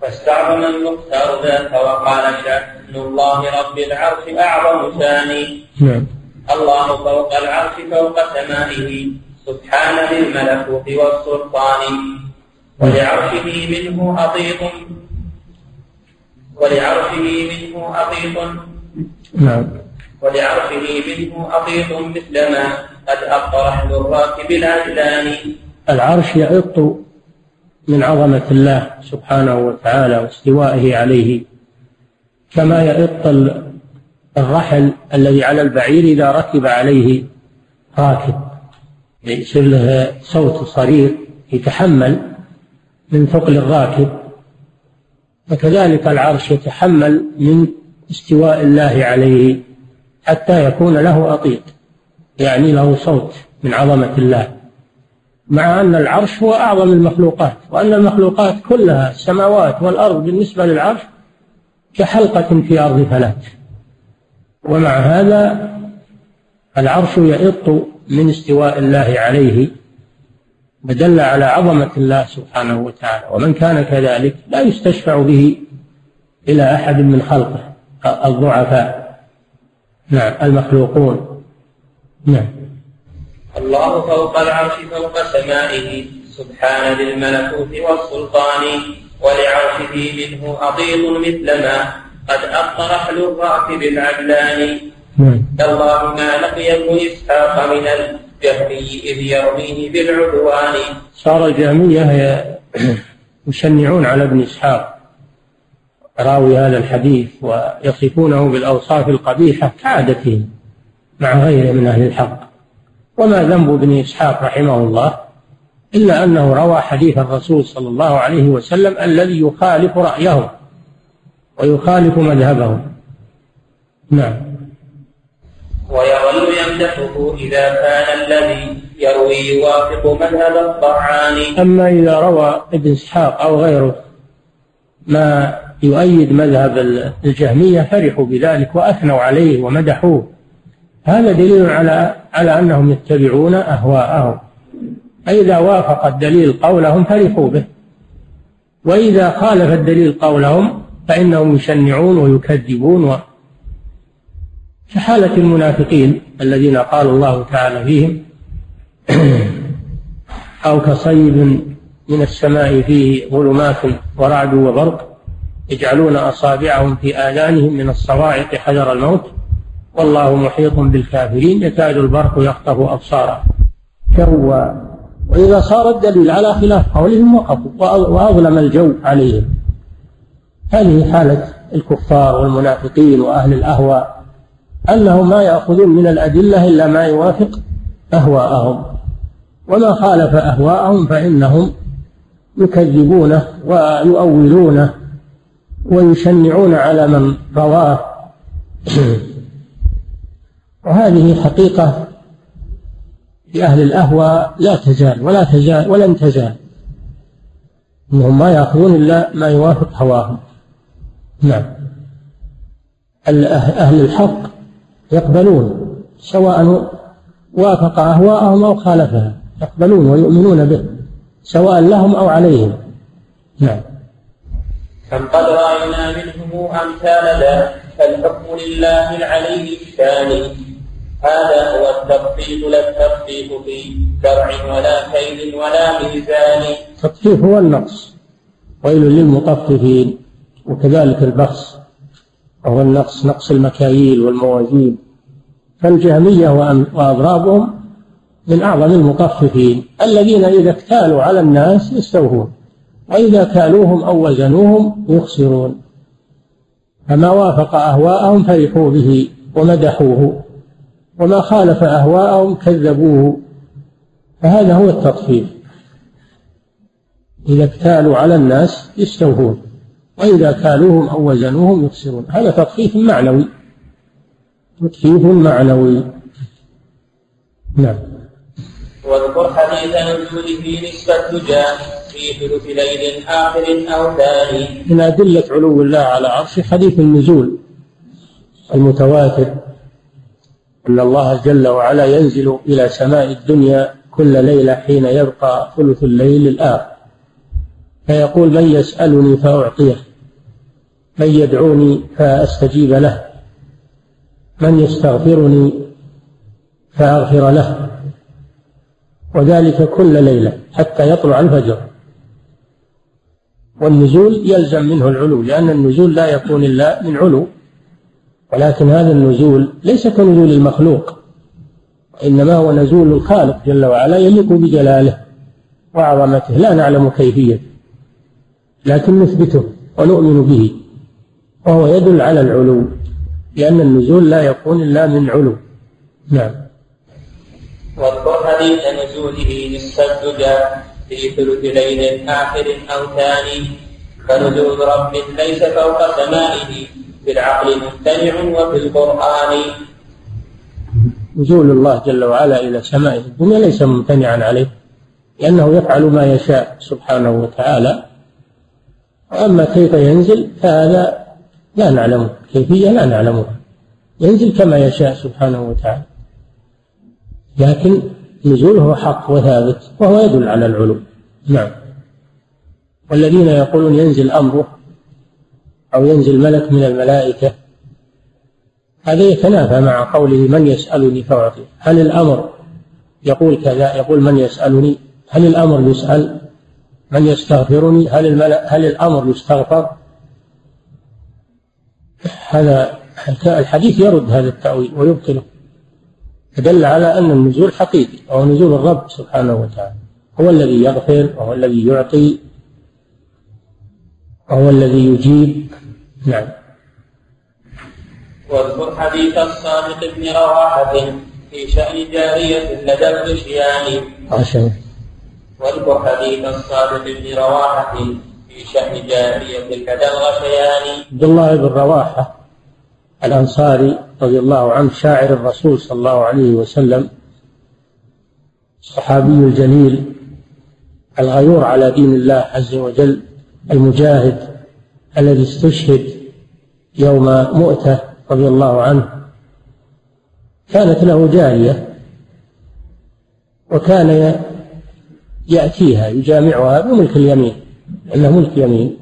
[SPEAKER 1] فاستعظم المختار ذاك وقال شأن الله رب العرش أعظم ثاني
[SPEAKER 2] نعم.
[SPEAKER 1] الله فوق العرش فوق سمائه. سبحان ذي الملكوت والسلطان. ولعرشه منه أطيط ولعرشه منه أطيط
[SPEAKER 2] نعم.
[SPEAKER 1] ولعرشه منه أطيط مثلما قد أبطر أهل الراكب العجلان
[SPEAKER 2] العرش يئط من عظمة الله سبحانه وتعالى واستوائه عليه كما يئط الرحل الذي على البعير إذا ركب عليه راكب. يصير له صوت صرير يتحمل من ثقل الراكب وكذلك العرش يتحمل من استواء الله عليه حتى يكون له أطيط يعني له صوت من عظمة الله. مع أن العرش هو أعظم المخلوقات وأن المخلوقات كلها السماوات والأرض بالنسبة للعرش كحلقة في أرض فلات ومع هذا العرش يئط من استواء الله عليه ودل على عظمة الله سبحانه وتعالى. ومن كان كذلك لا يستشفع به إلى أحد من خلقه الضعفاء. نعم المخلوقون. نعم.
[SPEAKER 1] الله فوق العرش فوق سمائه سبحان ذي الملكوت والسلطان ولعرشه منه أطيط مثل ما قد أبطر أهل الراكب العدلان
[SPEAKER 2] نعم.
[SPEAKER 1] الله ما لقي ابن إسحاق من الجهمي إذ يرميه بالعدوان.
[SPEAKER 2] صار الجهمية يشنعون على ابن إسحاق راوي هذا الحديث ويصفونه بالأوصاف القبيحة كعادتهم مع غيره من أهل الحق. وما ذنب ابن إسحاق رحمه الله إلا أنه روى حديث الرسول صلى الله عليه وسلم الذي يخالف رأيهم ويخالف مذهبهم نعم.
[SPEAKER 1] يمدحه إذا كان الذي يروي يوافق مذهب الطعان.
[SPEAKER 2] أما إذا روى ابن إسحاق أو غيره ما يؤيد مذهب الجهمية فرحوا بذلك وأثنوا عليه ومدحوه. هذا دليل على على أنهم يتبعون أهواءهم. فإذا وافق الدليل قولهم فرحوا به. وإذا خالف الدليل قولهم فإنهم يشنعون ويكذبون و كحالة المنافقين الذين قال الله تعالى فيهم أو كصيب من السماء فيه ظلمات ورعد وبرق يجعلون أصابعهم في آذانهم من الصواعق حذر الموت والله محيط بالكافرين يكاد البرق يخطف أبصارهم. كوا وإذا صار الدليل على خلاف قولهم وقفوا وأظلم الجو عليهم. هذه حالة الكفار والمنافقين وأهل الأهواء. أنهم ما يأخذون من الأدلة إلا ما يوافق أهواءهم. وما خالف أهواءهم فإنهم يكذبونه ويؤولونه ويشنعون على من رواه. وهذه حقيقة لأهل الأهواء لا تزال ولا تزال ولن تزال. أنهم ما يأخذون إلا ما يوافق هواهم. نعم. أهل الحق يقبلون سواء وافق أهواءهم أو خالفها يقبلون ويؤمنون به سواء لهم أو عليهم. نعم.
[SPEAKER 1] كم قد رأينا منهم أمثال ذا فالحكم لله العلي الشان هذا هو التخفيف لا التخفيف في شرع ولا كيل ولا ميزان.
[SPEAKER 2] التخفيف هو النقص ويل للمطففين وكذلك البخس. وهو النقص نقص المكاييل والموازين. فالجهمية وأضرابهم من أعظم المطففين. الذين إذا اكتالوا على الناس يستوفون وإذا كالوهم أو وزنوهم يخسرون. فما وافق أهواءهم فرحوا به ومدحوه وما خالف أهواءهم كذبوه. فهذا هو التطفيف. إذا اكتالوا على الناس يستوفون. وإذا كالوهم أو وزنوهم يخسرون. هذا تطفيف معنوي. تطفيف معنوي. نعم.
[SPEAKER 1] واذكر حديث نزول في نصف الدجى في ثلث ليل آخر أو ثاني.
[SPEAKER 2] من أدلة علو الله على عرشه حديث النزول المتواتر. أن الله جل وعلا ينزل إلى سماء الدنيا كل ليلة حين يبقى ثلث الليل الآخر. فيقول من يسألني فأعطيه. من يدعوني فأستجيب له. من يستغفرني فأغفر له. وذلك كل ليلة حتى يطلع الفجر. والنزول يلزم منه العلو لأن النزول لا يكون إلا من علو. ولكن هذا النزول ليس كنزول المخلوق إنما هو نزول الخالق جل وعلا يليق بجلاله وعظمته. لا نعلم كيفية لكن نثبته ونؤمن به. وهو يدل على العلو لأن النزول لا يكون إلا من علو. نعم.
[SPEAKER 1] واذكر حديث نزوله الدجى في ثلث ليل آخر أو ثاني فنزول رب ليس فوق سمائه في العقل ممتنع وفي القرآن.
[SPEAKER 2] نزول الله جل وعلا إلى سمائه الدنيا ليس ممتنعا عليه لأنه يفعل ما يشاء سبحانه وتعالى. وأما كيف ينزل فهذا لا نعلمه كيفية لا نعلمها. ينزل كما يشاء سبحانه وتعالى. لكن نزوله حق وثابت وهو يدل على العلو. نعم. والذين يقولون ينزل أمره أو ينزل ملك من الملائكة هذا يتنافى مع قوله من يسألني فأعطيه. هل الأمر يقول كذا؟ يقول من يسألني. هل الأمر يسأل؟ من يستغفرني؟ هل الملأ هل الأمر يستغفر؟ هذا الحديث يرد هذا التأويل ويبطله. فدل على أن النزول حقيقي وهو نزول الرب سبحانه وتعالى. هو الذي يغفر وهو الذي يعطي وهو الذي يجيب. نعم.
[SPEAKER 1] واذكر حديث الصادق بن رواحة في شأن جارية لدى الغشيان واذكر حديث الصادق بن رواحة في شأن جارية لدى الغشيان
[SPEAKER 2] عبد الله بن رواحة الأنصاري رضي الله عنه شاعر الرسول صلى الله عليه وسلم الصحابي الجليل الغيور على دين الله عز وجل المجاهد الذي استشهد يوم مؤتة رضي الله عنه. كانت له جارية وكان يأتيها يجامعها بملك اليمين. لأنه ملك يمين.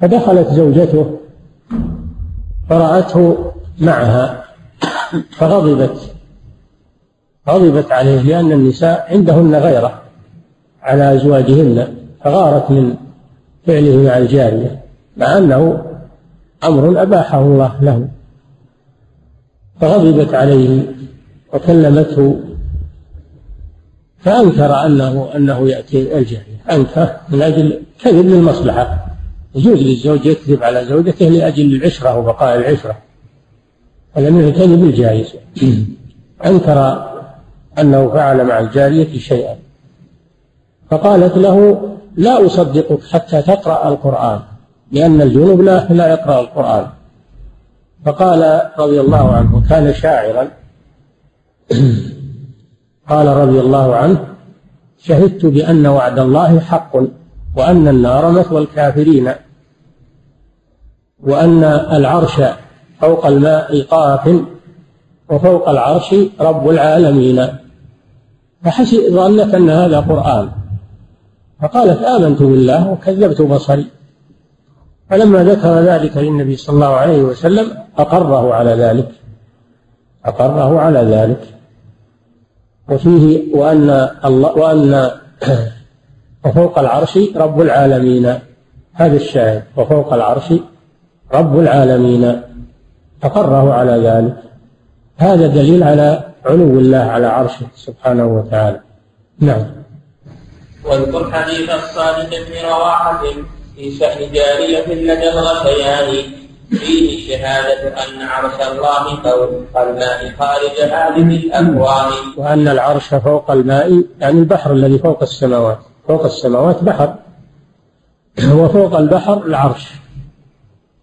[SPEAKER 2] فدخلت زوجته فرأته معها فغضبت. غضبت عليه لأن النساء عندهن غيرة على أزواجهن فغارت من فعله مع الجارية مع أنه أمر أباحه الله له. فغضبت عليه وكلمته فأنكر أنه أنه يأتي الجارية أنكر من أجل كذب للمصلحة. يجوز للزوج يكذب على زوجته لأجل العشرة وبقاء العشرة. هذا من الكذب الجائز. أنكر أنه فعل مع الجارية شيئا. فقالت له لا أصدقك حتى تقرأ القرآن لأن الجنوب لا لا يقرأ القرآن. فقال رضي الله عنه كان شاعرا. قال رضي الله عنه شهدت بأن وعد الله حق وأن النار مثوى الكافرين وأن العرش فوق الماء قاف وفوق العرش رب العالمين. فحسب ظنت أن هذا قرآن. فقالت آمنت بالله وكذبت بصري. فلما ذكر ذلك للنبي صلى الله عليه وسلم أقره على ذلك. أقره على ذلك. وفيه وأن الله وأن وفوق العرش رب العالمين. هذا الشاهد. وفوق العرش رب العالمين. أقره على ذلك. هذا دليل على علو الله على عرشه سبحانه وتعالى. نعم.
[SPEAKER 1] واذكر حديث الصادق بن رواحة في شأن جارية لدى الغشيان فيه شهادة أن عرش الله فوق الماء خارج هذه الأكوان.
[SPEAKER 2] وأن العرش فوق الماء يعني البحر الذي فوق السماوات. فوق السماوات بحر. وفوق البحر العرش.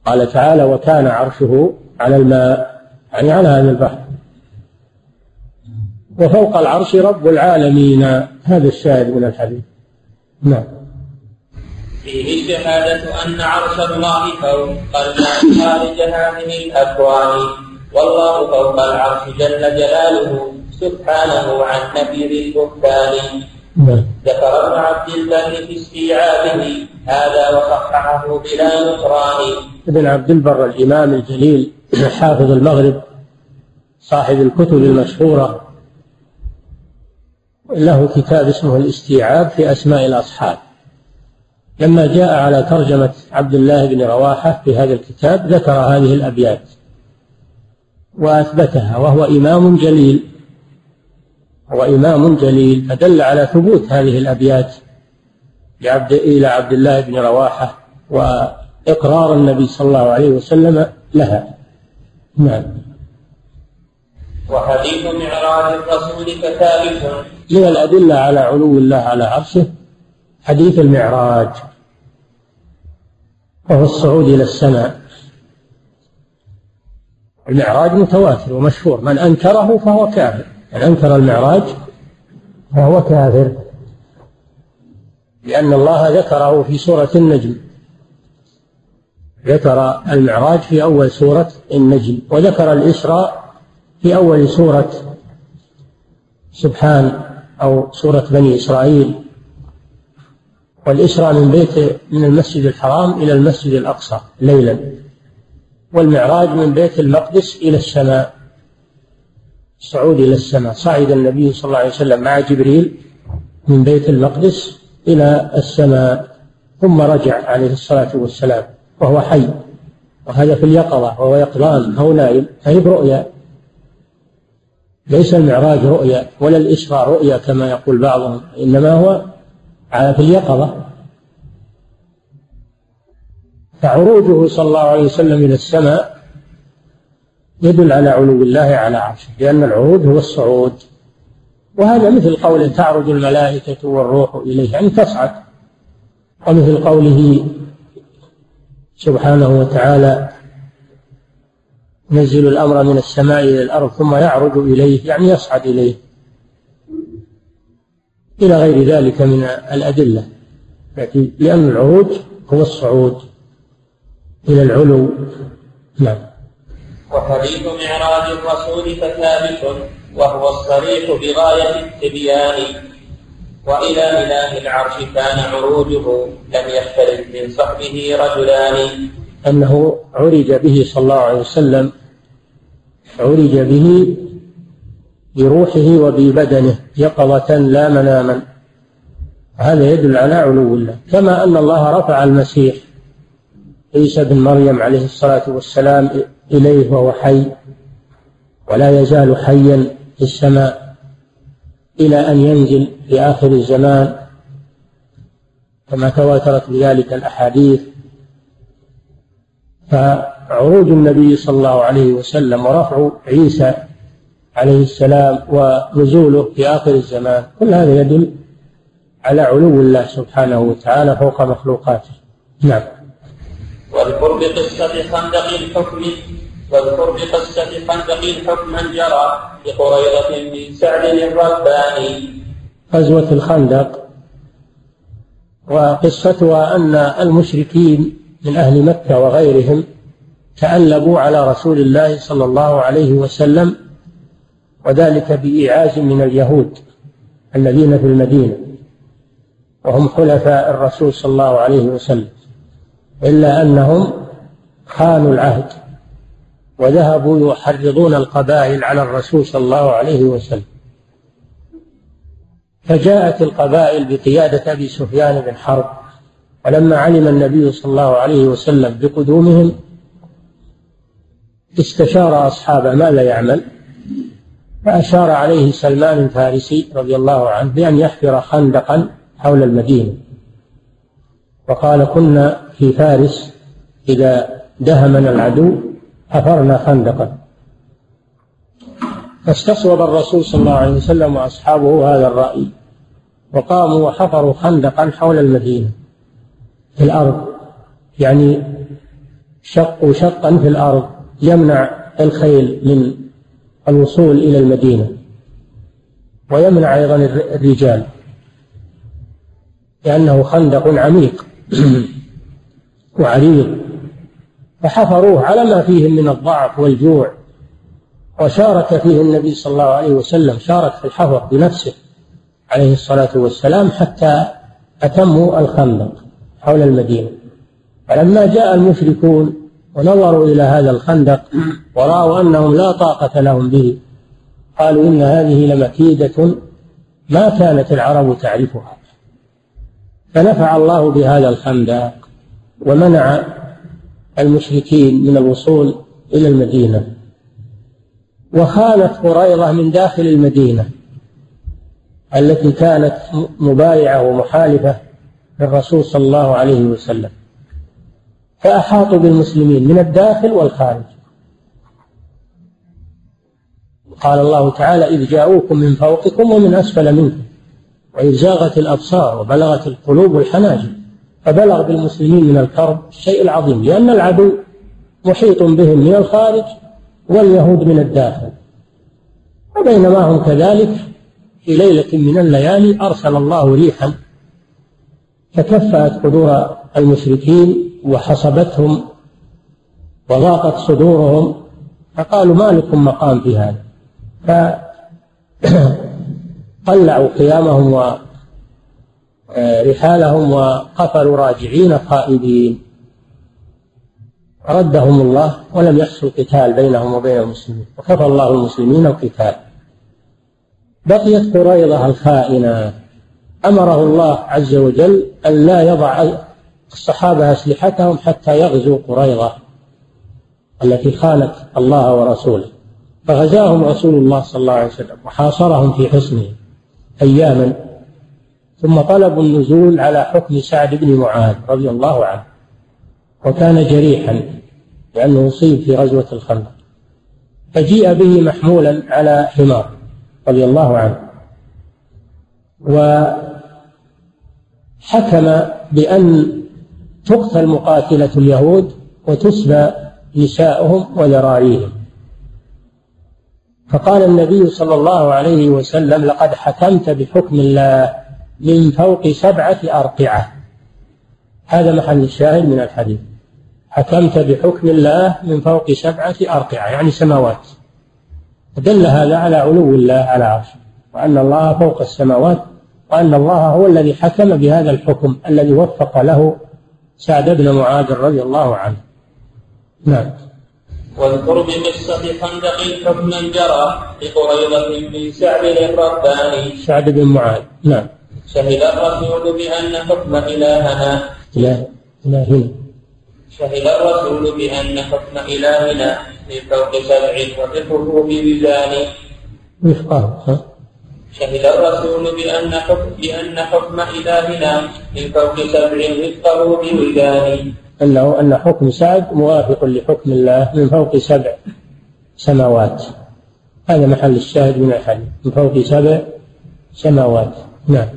[SPEAKER 2] قال تعالى وكان عرشه على الماء يعني على هذا البحر. وفوق العرش رب العالمين. هذا الشاهد من الحديث. نعم.
[SPEAKER 1] فيه شهادة أن عرش الله فوق الماء خارج هذه الأكوان والله فوق العرش جل جلاله سبحانه عن نبيذ البهتان. نعم. ذكر ابن عبد الله في استيعابه هذا وصححه بلا نكران
[SPEAKER 2] ابن عبد البر الإمام الجليل حافظ المغرب صاحب الكتب المشهورة. له كتاب اسمه الاستيعاب في أسماء الأصحاب. لما جاء على ترجمة عبد الله بن رواحة في هذا الكتاب ذكر هذه الأبيات وأثبتها وهو إمام جليل. هو إمام جليل. فدل على ثبوت هذه الأبيات لعبد إلى عبد الله بن رواحة وإقرار النبي صلى الله عليه وسلم لها. نعم.
[SPEAKER 1] وحديث معراج الرسول كثابت
[SPEAKER 2] من الأدلة على علو الله على عرشه حديث المعراج وهو الصعود إلى السماء. المعراج متواتر ومشهور من أنكره فهو كافر. من أنكر المعراج فهو كافر. لأن الله ذكره في سورة النجم. ذكر المعراج في أول سورة النجم وذكر الإسراء في أول سورة سبحان أو سورة بني إسرائيل. والإسراء من بيت من المسجد الحرام إلى المسجد الأقصى ليلا والمعراج من بيت المقدس إلى السماء الصعود إلى السماء. صعد النبي صلى الله عليه وسلم مع جبريل من بيت المقدس إلى السماء ثم رجع عليه الصلاة والسلام وهو حي. وهذا في اليقظة وهو يقظان أو نائم فهي برؤيا ليس المعراج رؤيا ولا الإسراء رؤيا كما يقول بعضهم إنما هو في اليقظة. فعروجه صلى الله عليه وسلم إلى السماء يدل على علو الله على عرشه لأن العروج هو الصعود. وهذا مثل قوله تعرج الملائكة والروح إليه يعني تصعد. ومثل قوله سبحانه وتعالى ينزل الأمر من السماء إلى الأرض ثم يعرج إليه يعني يصعد إليه. إلى غير ذلك من الأدلة. لأن العروج هو الصعود إلى العلو. نعم.
[SPEAKER 1] وحديث معراج الرسول فثابت وهو الصريح بغاية التبيان. وإلى إله العرش كان عروجه لم يختلف من صحبه رجلان.
[SPEAKER 2] أنه عرج به صلى الله عليه وسلم عرج به بروحه وببدنه يقظة لا مناما. هذا يدل على علو الله. كما أن الله رفع المسيح عيسى بن مريم عليه الصلاة والسلام إليه وهو حي ولا يزال حيا في السماء إلى أن ينزل في آخر الزمان. كما تواترت بذلك الأحاديث. فعروج النبي صلى الله عليه وسلم ورفع عيسى عليه السلام ونزوله في آخر الزمان كل هذا يدل على علو الله سبحانه وتعالى فوق مخلوقاته. نعم.
[SPEAKER 1] واذكر بقصة خندق الحكم واذكر بقصة خندق الحكم جرى بقريضة من سعد الرباني.
[SPEAKER 2] غزوة الخندق وقصتها أن المشركين من أهل مكة وغيرهم تألبوا على رسول الله صلى الله عليه وسلم وذلك بإيعاز من اليهود الذين في المدينة وهم حلفاء الرسول صلى الله عليه وسلم إلا أنهم خانوا العهد وذهبوا يحرضون القبائل على الرسول صلى الله عليه وسلم. فجاءت القبائل بقيادة أبي سفيان بن حرب ولما علم النبي صلى الله عليه وسلم بقدومهم استشار أصحابه ماذا يعمل؟ فأشار عليه سلمان الفارسي رضي الله عنه بأن يحفر خندقا حول المدينة. وقال كنا في فارس إذا دهمنا العدو حفرنا خندقا. فاستصوب الرسول صلى الله عليه وسلم وأصحابه هذا الرأي وقاموا وحفروا خندقا حول المدينة. في الأرض يعني شقوا شقا في الأرض يمنع الخيل من الوصول إلى المدينة. ويمنع أيضا الرجال. لأنه خندق عميق وعريض. فحفروه على ما فيهم من الضعف والجوع. وشارك فيه النبي صلى الله عليه وسلم شارك في الحفر بنفسه عليه الصلاة والسلام حتى أتموا الخندق حول المدينة. فلما جاء المشركون ونظروا إلى هذا الخندق ورأوا أنهم لا طاقة لهم به. قالوا إن هذه لمكيدة ما كانت العرب تعرفها. فنفع الله بهذا الخندق ومنع المشركين من الوصول إلى المدينة. وخانت قريضة من داخل المدينة التي كانت مبايعة ومحالفة للرسول صلى الله عليه وسلم. فأحاطوا بالمسلمين من الداخل والخارج. قال الله تعالى إذ جاءوكم من فوقكم ومن أسفل منكم وإذ زاغت الأبصار وبلغت القلوب الحناجر فبلغ بالمسلمين من الكرب الشيء العظيم لأن العدو محيط بهم من الخارج واليهود من الداخل. وبينما هم كذلك في ليلة من الليالي أرسل الله ريحا فكفأت قدور المشركين وحصبتهم وضاقت صدورهم فقالوا ما لكم مقام في هذا؟ فقلعوا قيامهم ورحالهم وقفلوا راجعين خائبين ردهم الله ولم يحصل قتال بينهم وبين المسلمين وكفى الله المسلمين القتال. بقيت قريضة الخائنة أمره الله عز وجل أن لا يضع الصحابة أسلحتهم حتى يغزوا قريضة التي خانت الله ورسوله. فغزاهم رسول الله صلى الله عليه وسلم وحاصرهم في حصنه أياما. ثم طلبوا النزول على حكم سعد بن معاذ رضي الله عنه وكان جريحا لأنه أصيب في غزوة الخندق. فجيء به محمولا على حمار رضي الله عنه وحكم بأن تقتل مقاتلة اليهود وتسبى نساؤهم وذراريهم فقال النبي صلى الله عليه وسلم لقد حكمت بحكم الله من فوق سبعة أرقعة. هذا محل الشاهد من الحديث. حكمت بحكم الله من فوق سبعة أرقعة يعني سماوات. دل هذا على علو الله على عرشه وأن الله فوق السماوات وأن الله هو الذي حكم بهذا الحكم الذي وفق له سعد بن معاذ رضي الله عنه. نعم.
[SPEAKER 1] واذكر بقصة خندق حكما جرى لقريضة من سعد الرباني
[SPEAKER 2] سعد بن معاذ. نعم.
[SPEAKER 1] شهد الرسول بأن حكم إلهنا.
[SPEAKER 2] إله إلهنا.
[SPEAKER 1] شهد الرسول بأن حكم إلهنا من فوق سبع وفي الحكم بميزان
[SPEAKER 2] وفقه
[SPEAKER 1] شهد الرسول بأن حكم بأن حكم إلهنا من فوق سبع وفقه بوزان
[SPEAKER 2] أنه أن حكم سعد موافق لحكم الله من فوق سبع سماوات. هذا محل الشاهد من الحديث من فوق سبع سماوات. نعم.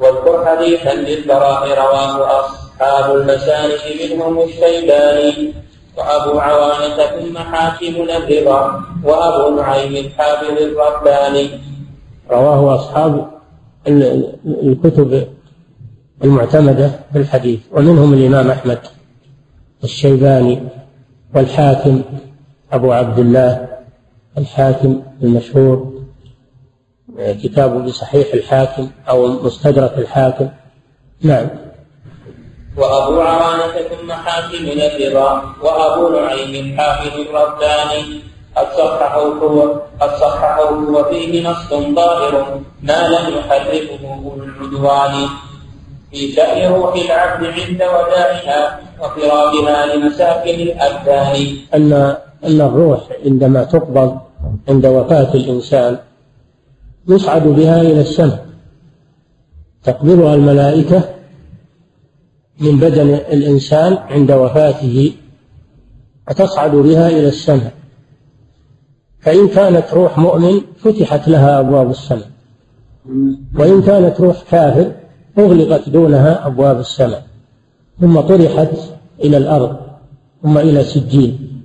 [SPEAKER 1] واذكر حديثا للبراء رواه أصحاب المسانح منهم الشيباني وأبو عوانة ثم حاكم الرضا وأبو نعيم حافظ الرباني.
[SPEAKER 2] رواه أصحاب الكتب المعتمدة في الحديث ومنهم الإمام أحمد الشيباني والحاكم أبو عبد الله الحاكم المشهور كتابه بصحيح الحاكم أو مستدرك الحاكم. نعم.
[SPEAKER 1] وأبو عوانة ثم حاكم الرضا وأبو نعيم حافظ الرباني قد صححوه قد صححوه وفيه نص ظاهر ما لم أولو العدوان. في شأن روح العبد عند ودائها وفراقها لمساكن الأبدان.
[SPEAKER 2] أن أن الروح عندما تقبض عند وفاة الإنسان يصعد بها إلى السماء. تقبضها الملائكة من بدن الإنسان عند وفاته وتصعد بها إلى السماء. فإن كانت روح مؤمن فتحت لها أبواب السماء. وإن كانت روح كافر أغلقت دونها أبواب السماء. ثم طرحت إلى الأرض ثم إلى سجين.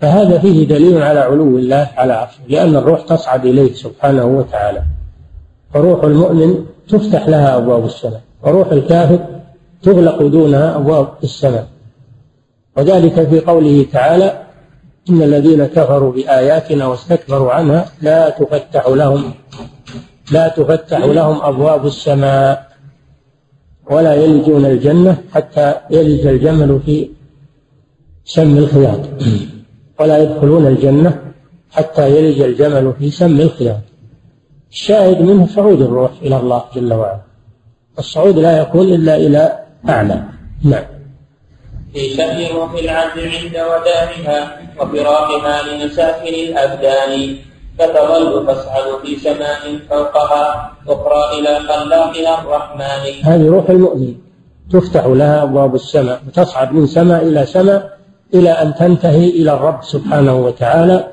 [SPEAKER 2] فهذا فيه دليل على علو الله على عرشه لأن الروح تصعد إليه سبحانه وتعالى. فروح المؤمن تفتح لها أبواب السماء وروح الكافر تغلق دونها أبواب السماء. وذلك في قوله تعالى إن الذين كفروا بآياتنا واستكبروا عنها لا تفتح لهم لا تفتح لهم أبواب السماء ولا يلجون الجنة حتى يلج الجمل في سم الخياط. ولا يدخلون الجنة حتى يلج الجمل في سم الخياط. الشاهد منه صعود الروح إلى الله جل وعلا. الصعود لا يكون إلا إلى أعلى نعم.
[SPEAKER 1] في شأن روح العبد عند وداعها وفراقها لمساكن الأبدان. فتظل تصعد في سماء فوقها أخرى إلى خلاقها الرحمن.
[SPEAKER 2] هذه روح المؤمن. تفتح لها أبواب السماء وتصعد من سماء إلى سماء إلى أن تنتهي إلى الرب سبحانه وتعالى.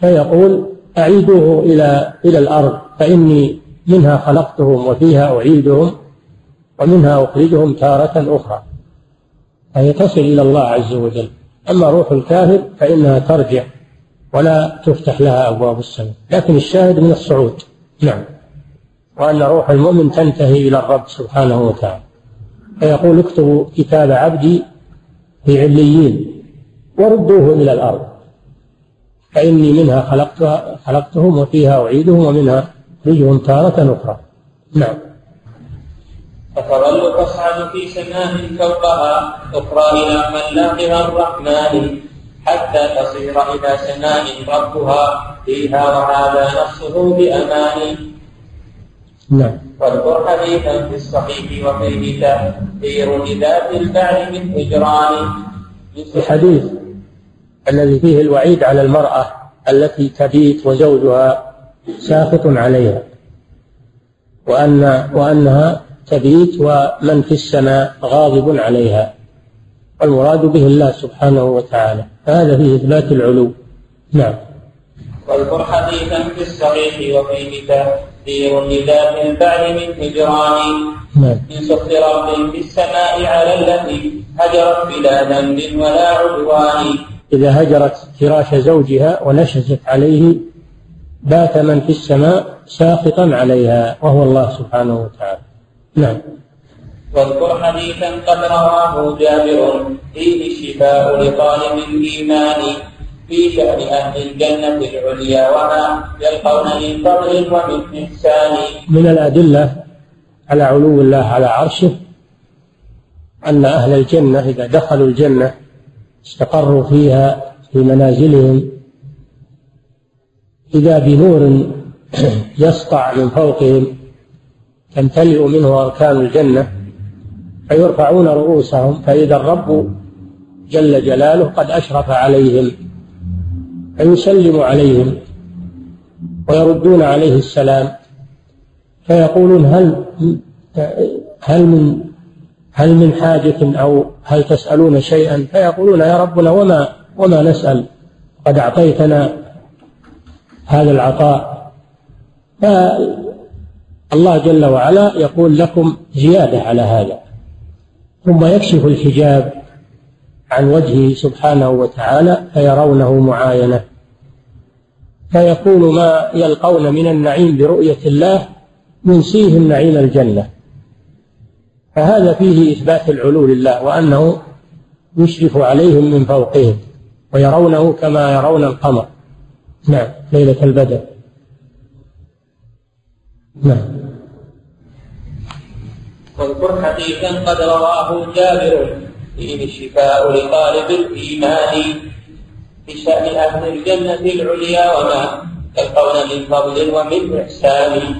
[SPEAKER 2] فيقول أعيدوه إلى إلى الأرض فإني منها خلقتهم وفيها أعيدهم ومنها أخرجهم تارة أخرى. فهي تصل إلى الله عز وجل. أما روح الكافر فإنها ترجع ولا تفتح لها أبواب السماء. لكن الشاهد من الصعود. نعم. وأن روح المؤمن تنتهي إلى الرب سبحانه وتعالى. فيقول اكتبوا كتاب عبدي في عليين وردوه إلى الأرض. فإني منها خلقتها خلقتهم وفيها أعيدهم ومنها أخرجهم تارة أخرى. نعم.
[SPEAKER 1] فتظل تصعد في سماء فوقها أخرى إلى خلاقها الرحمن حتى تصير إلى سماء ربها فيها وهذا نصه بأمان.
[SPEAKER 2] نعم.
[SPEAKER 1] واذكر حديثا في الصحيح وفيه تأثير لذات الفعل من هجران
[SPEAKER 2] الحديث الذي فيه الوعيد على المرأة التي تبيت وزوجها ساخط عليها وأن وأنها تبيت ومن في السماء غاضب عليها والمراد به الله سبحانه وتعالى. هذا فيه إثبات العلو. نعم.
[SPEAKER 1] واذكر حديثا في الصحيح وفيه تحذير لذات البعد من هجران.
[SPEAKER 2] نعم.
[SPEAKER 1] من سخط رب في السماء على التي هجرت بلا ذنب ولا عدوان.
[SPEAKER 2] إذا هجرت فراش زوجها ونشزت عليه بات من في السماء ساخطا عليها وهو الله سبحانه وتعالى. نعم.
[SPEAKER 1] واذكر حديثا قد رواه جابر فيه الشفاء لطالب الإيمان في شأن أهل الجنة العليا وما يلقون من فضل ومن إحسان.
[SPEAKER 2] من الأدلة على علو الله على عرشه أن أهل الجنة إذا دخلوا الجنة استقروا فيها في منازلهم. إذا بنور يسطع من فوقهم تمتلئ منه أركان الجنة فيرفعون رؤوسهم فإذا الرب جل جلاله قد أشرف عليهم فيسلم عليهم ويردون عليه السلام. فيقولون هل هل من هل من حاجة أو هل تسألون شيئا؟ فيقولون يا ربنا وما وما نسأل؟ قد أعطيتنا هذا العطاء. فالله جل وعلا يقول لكم زيادة على هذا. ثم يكشف الحجاب عن وجهه سبحانه وتعالى فيرونه معاينة. فيكون ما يلقون من النعيم برؤية الله ينسيهم نعيم الجنة. فهذا فيه إثبات العلو لله وأنه يشرف عليهم من فوقهم ويرونه كما يرون القمر. نعم ليلة البدر. نعم.
[SPEAKER 1] واذكر حديثا قد رواه جابر. فيه الشفاء لطالب الإيمان في شأن أهل الجنة العليا وما يلقون من فضل ومن إحسان.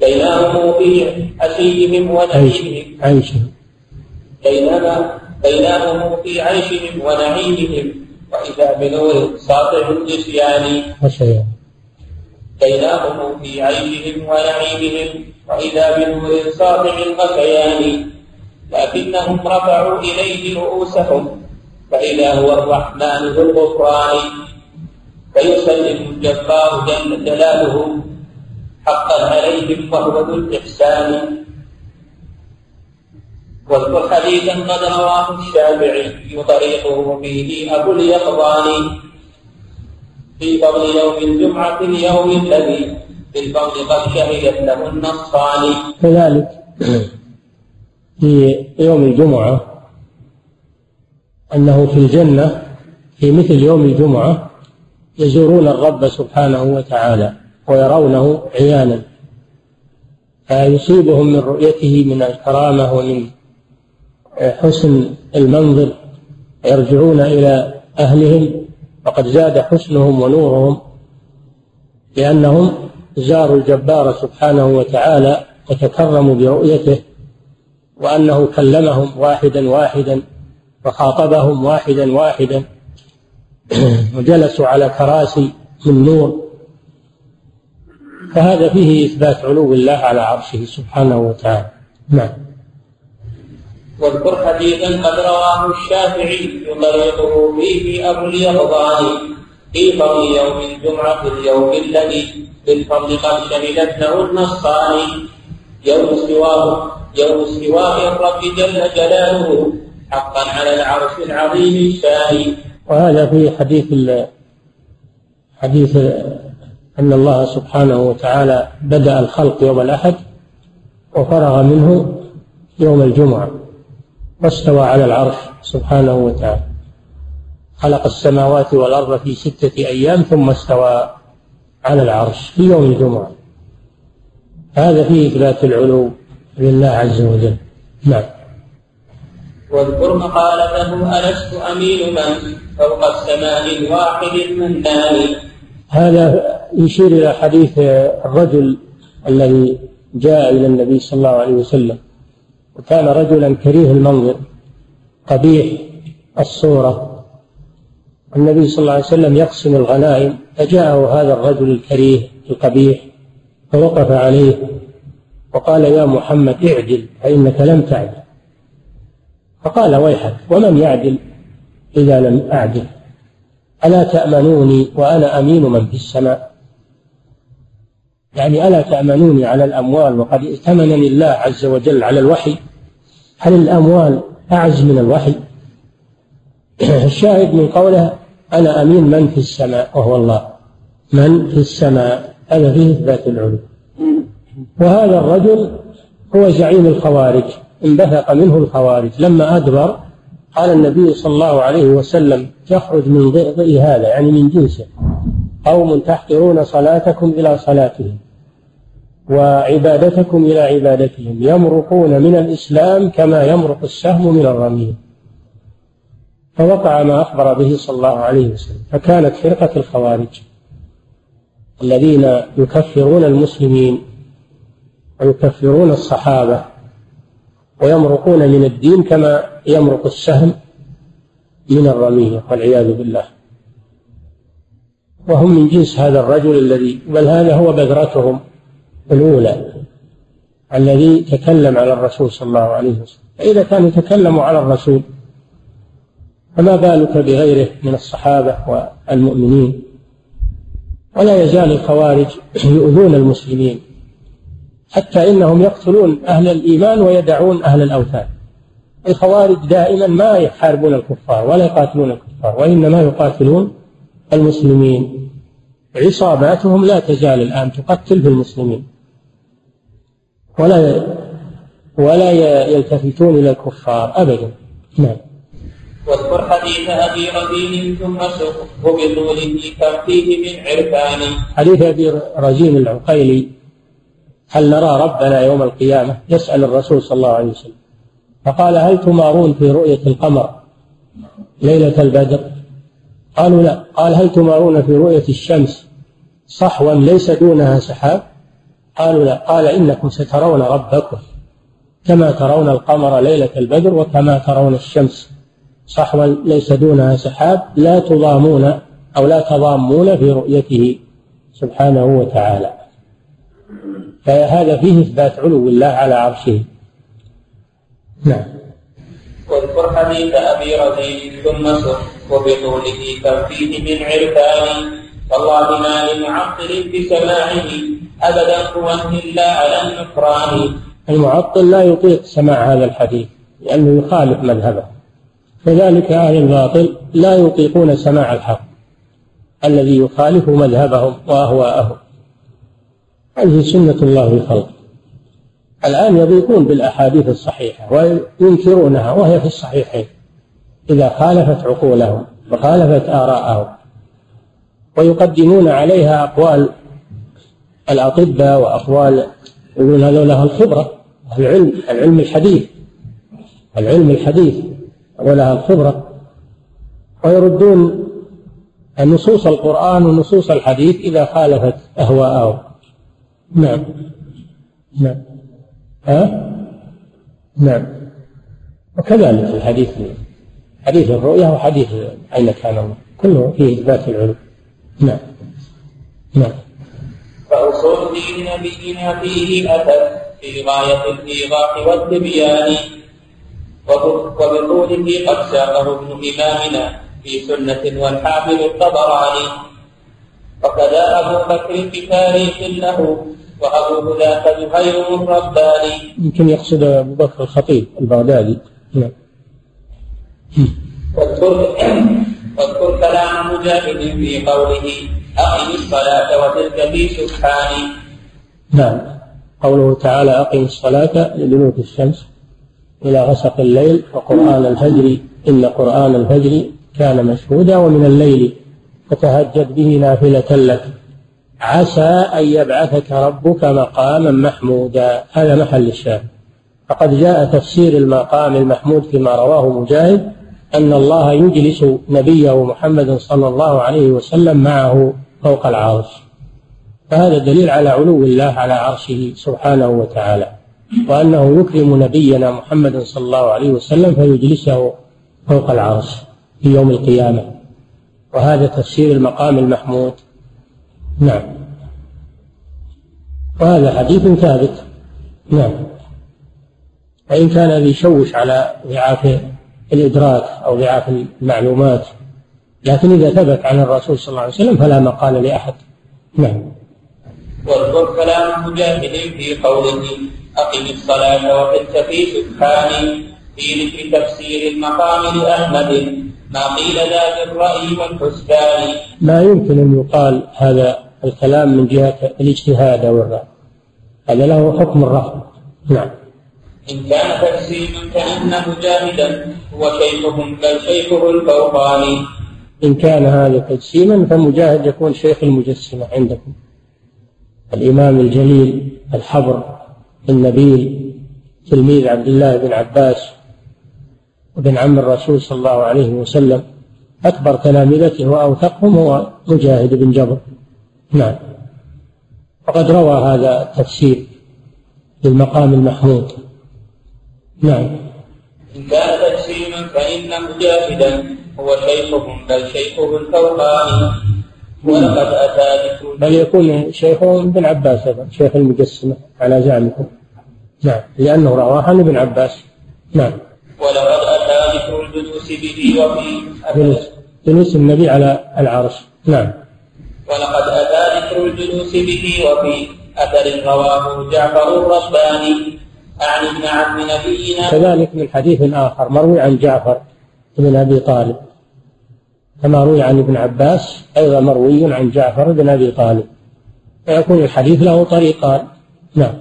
[SPEAKER 1] بينهم في عشيهم ونعيمهم
[SPEAKER 2] عيشهم
[SPEAKER 1] بينما بينهم في عيشهم ونعيمهم وإذا بنور ساطع النسيان.
[SPEAKER 2] وشيئا
[SPEAKER 1] بينهم في عيشهم ونعيمهم وإذا بنور ساطع الغثيان لكنهم رفعوا إليه رؤوسهم فإذا هو الرحمن ذو الغفران. فيسلم الجبار جل جلاله حقا عليهم وهو ذو الإحسان. واذكر حديثا قد رواه الشافعي طريقه فيه أبو اليقظان. في فضل يوم الجمعة اليوم الذي بالفضل قد شهدت له النصان
[SPEAKER 2] كذلك في يوم الجمعة أنه في الجنة في مثل يوم الجمعة يزورون الرب سبحانه وتعالى ويرونه عيانا. فيصيبهم من رؤيته من الكرامة ومن حسن المنظر يرجعون إلى أهلهم. وقد زاد حسنهم ونورهم لأنهم زاروا الجبار سبحانه وتعالى وتكرموا برؤيته وأنه كلمهم واحدا واحدا وخاطبهم واحدا واحدا وجلسوا على كراسي من نور. فهذا فيه إثبات علو الله على عرشه سبحانه وتعالى. نعم.
[SPEAKER 1] واذكر حديثا قد رواه الشافعي يطرقه فيه أبو اليقظان في فضل يوم الجمعة اليوم الذي بالفضل قد شهدته النصان يوم استواه يوم استواء الرب جل جلاله حقا على العرش العظيم الشان
[SPEAKER 2] وهذا في حديث حديث أن الله سبحانه وتعالى بدأ الخلق يوم الأحد وفرغ منه يوم الجمعة. واستوى على العرش سبحانه وتعالى. خلق السماوات والأرض في ستة أيام ثم استوى على العرش في يوم الجمعة. هذا فيه إثبات العلو لله عز وجل. نعم.
[SPEAKER 1] واذكر مقالته ألست أمين من؟ فوق السماء الواحد المنان
[SPEAKER 2] هذا يشير إلى حديث الرجل الذي جاء إلى النبي صلى الله عليه وسلم. وكان رجلا كريه المنظر قبيح الصورة. النبي صلى الله عليه وسلم يقسم الغنائم فجاءه هذا الرجل الكريه القبيح فوقف عليه وقال يا محمد اعدل فإنك لم تعدل. فقال ويحك ومن يعدل؟ إذا لم أعدل. ألا تأمنوني وأنا أمين من في السماء؟ يعني ألا تأمنوني على الأموال وقد ائتمنني الله عز وجل على الوحي؟ هل الأموال أعز من الوحي؟ الشاهد من قوله أنا أمين من في السماء وهو الله. من في السماء؟ هذا فيه إثبات العلو. وهذا الرجل هو زعيم الخوارج انبثق منه الخوارج. لما أدبر قال النبي صلى الله عليه وسلم تخرج من ضئضئ هذا يعني من جنسه. قوم تحقرون صلاتكم إلى صلاتهم وعبادتكم إلى عبادتهم يمرقون من الإسلام كما يمرق السهم من الرمية فوقع ما أخبر به صلى الله عليه وسلم فكانت فرقة الخوارج الذين يكفرون المسلمين ويكفرون الصحابة ويمرقون من الدين كما يمرق السهم من الرمية والعياذ بالله. وهم من جنس هذا الرجل الذي بل هذا هو بذرتهم الأولى الذي تكلم على الرسول صلى الله عليه وسلم. فإذا كانوا يتكلموا على الرسول فما بالك بغيره من الصحابة والمؤمنين؟ ولا يزال الخوارج يؤذون المسلمين حتى إنهم يقتلون أهل الإيمان ويدعون أهل الأوثان. الخوارج دائما ما يحاربون الكفار ولا يقاتلون الكفار وإنما يقاتلون المسلمين. عصاباتهم لا تزال الآن تقتل في المسلمين. ولا ولا يلتفتون إلى الكفار أبدا. نعم.
[SPEAKER 1] واذكر حديث أبي رزين ثم سقه بطوله كم فيه من عرفان.
[SPEAKER 2] حديث أبي رزين العقيلي هل نرى ربنا يوم القيامة يسأل الرسول صلى الله عليه وسلم؟ فقال هل تمارون في رؤية القمر ليلة البدر؟ قالوا لا. قال هل تمارون في رؤية الشمس صحوا ليس دونها سحاب؟ قالوا لا. قال إنكم سترون ربكم كما ترون القمر ليلة البدر وكما ترون الشمس صحوا ليس دونها سحاب. لا تضامون أو لا تضامون في رؤيته سبحانه وتعالى. فهذا فيه إثبات علو الله على عرشه. نعم.
[SPEAKER 1] واذكر حديث أبي رزين ثم سر وبطوله كفيه من عرفان. والله ما لمعطل بسماعه أبدا قوة إلا على النكران.
[SPEAKER 2] المعطل لا يطيق سماع هذا الحديث لأنه يخالف مذهبه. كذلك أهل الباطل لا يطيقون سماع الحق. الذي يخالف مذهبهم وأهواءهم. هذه سنة الله في خلقه الآن يضيقون بالأحاديث الصحيحة وينكرونها وهي في الصحيحين. إذا خالفت عقولهم وخالفت آراءهم ويقدمون عليها أقوال الأطباء وأقوال يقولون هذول له الخبرة العلم العلم الحديث العلم الحديث ولها الخبرة ويردون نصوص القرآن ونصوص الحديث إذا خالفت أهواءهم. نعم. نعم. ها؟ نعم. وكذلك الحديث. حديث الرؤيا وحديث أين كان الله. كله فيه إثبات العلو. نعم. نعم.
[SPEAKER 1] فأصول دين نبينا فيه أتت في غاية الإيضاح والتبيان. وبطوله قد ساقه ابن إمامنا في سنة والحافظ الطبراني. وكذا أبو بكر في تاريخ له وأبو ذاك زهير رباني
[SPEAKER 2] يمكن يقصد أبو بكر الخطيب البغدادي. نعم.
[SPEAKER 1] واذكر كلام مجاهد في قوله أقم الصلاة وتلك في سبحان
[SPEAKER 2] نعم. قوله تعالى أقم الصلاة لدنوك الشمس إلى غسق الليل وقرآن الفجر إن قرآن الفجر كان مشهودا ومن الليل فتهجد به نافلة لك. عسى أن يبعثك ربك مقاما محمودا. هذا محل الشاهد. فقد جاء تفسير المقام المحمود فيما رواه مجاهد أن الله يجلس نبيه محمد صلى الله عليه وسلم معه فوق العرش. فهذا دليل على علو الله على عرشه سبحانه وتعالى. وأنه يكرم نبينا محمد صلى الله عليه وسلم فيجلسه فوق العرش في يوم القيامة. وهذا تفسير المقام المحمود. نعم. وهذا حديث ثابت. نعم. وإن كان يشوش على ضعاف الإدراك أو ضعاف المعلومات لكن إذا ثبت عن الرسول صلى الله عليه وسلم فلا مقال لأحد. نعم.
[SPEAKER 1] واذكر كلام مجاهد في قوله أقم الصلاة وقلت في سبحان في ذكر تفسير المقام لأحمد ما قيل ذا بالرأي والحسبان.
[SPEAKER 2] ما يمكن أن يقال هذا الكلام من جهة الاجتهاد أو الرأي هذا له حكم الرفض. نعم.
[SPEAKER 1] إن كان تجسيما فإن مجاهدا هو شيخهم بل شيخه الفوقاني
[SPEAKER 2] إن كان هذا تجسيما فمجاهد يكون شيخ المجسمة عندكم. الإمام الجليل الحبر النبيل تلميذ عبد الله بن عباس وابن عم الرسول صلى الله عليه وسلم. أكبر تلامذته وأوثقهم هو مجاهد بن جبر. نعم. وقد روى هذا التفسير للمقام المحمود. نعم.
[SPEAKER 1] إن كان تجسيما فإن مجاهدا هو شيخهم بل شيخه الفوقاني. ولقد أتى
[SPEAKER 2] بل يكون شيخه ابن عباس أيضا شيخ المجسمة على زعمكم نعم لأنه رواه عن ابن عباس. نعم.
[SPEAKER 1] ولقد أتى ذكر الجلوس به وفي
[SPEAKER 2] جلوس جلوس النبي على العرش. نعم.
[SPEAKER 1] ولقد أتى ذكر الجلوس به وفي أثر رواه جعفر الرباني. ابن عم نبينا.
[SPEAKER 2] كذلك من حديث آخر مروي عن جعفر بن أبي طالب كما روي عن ابن عباس أيضا مروي عن جعفر بن أبي طالب. فيكون الحديث له طريقان. نعم.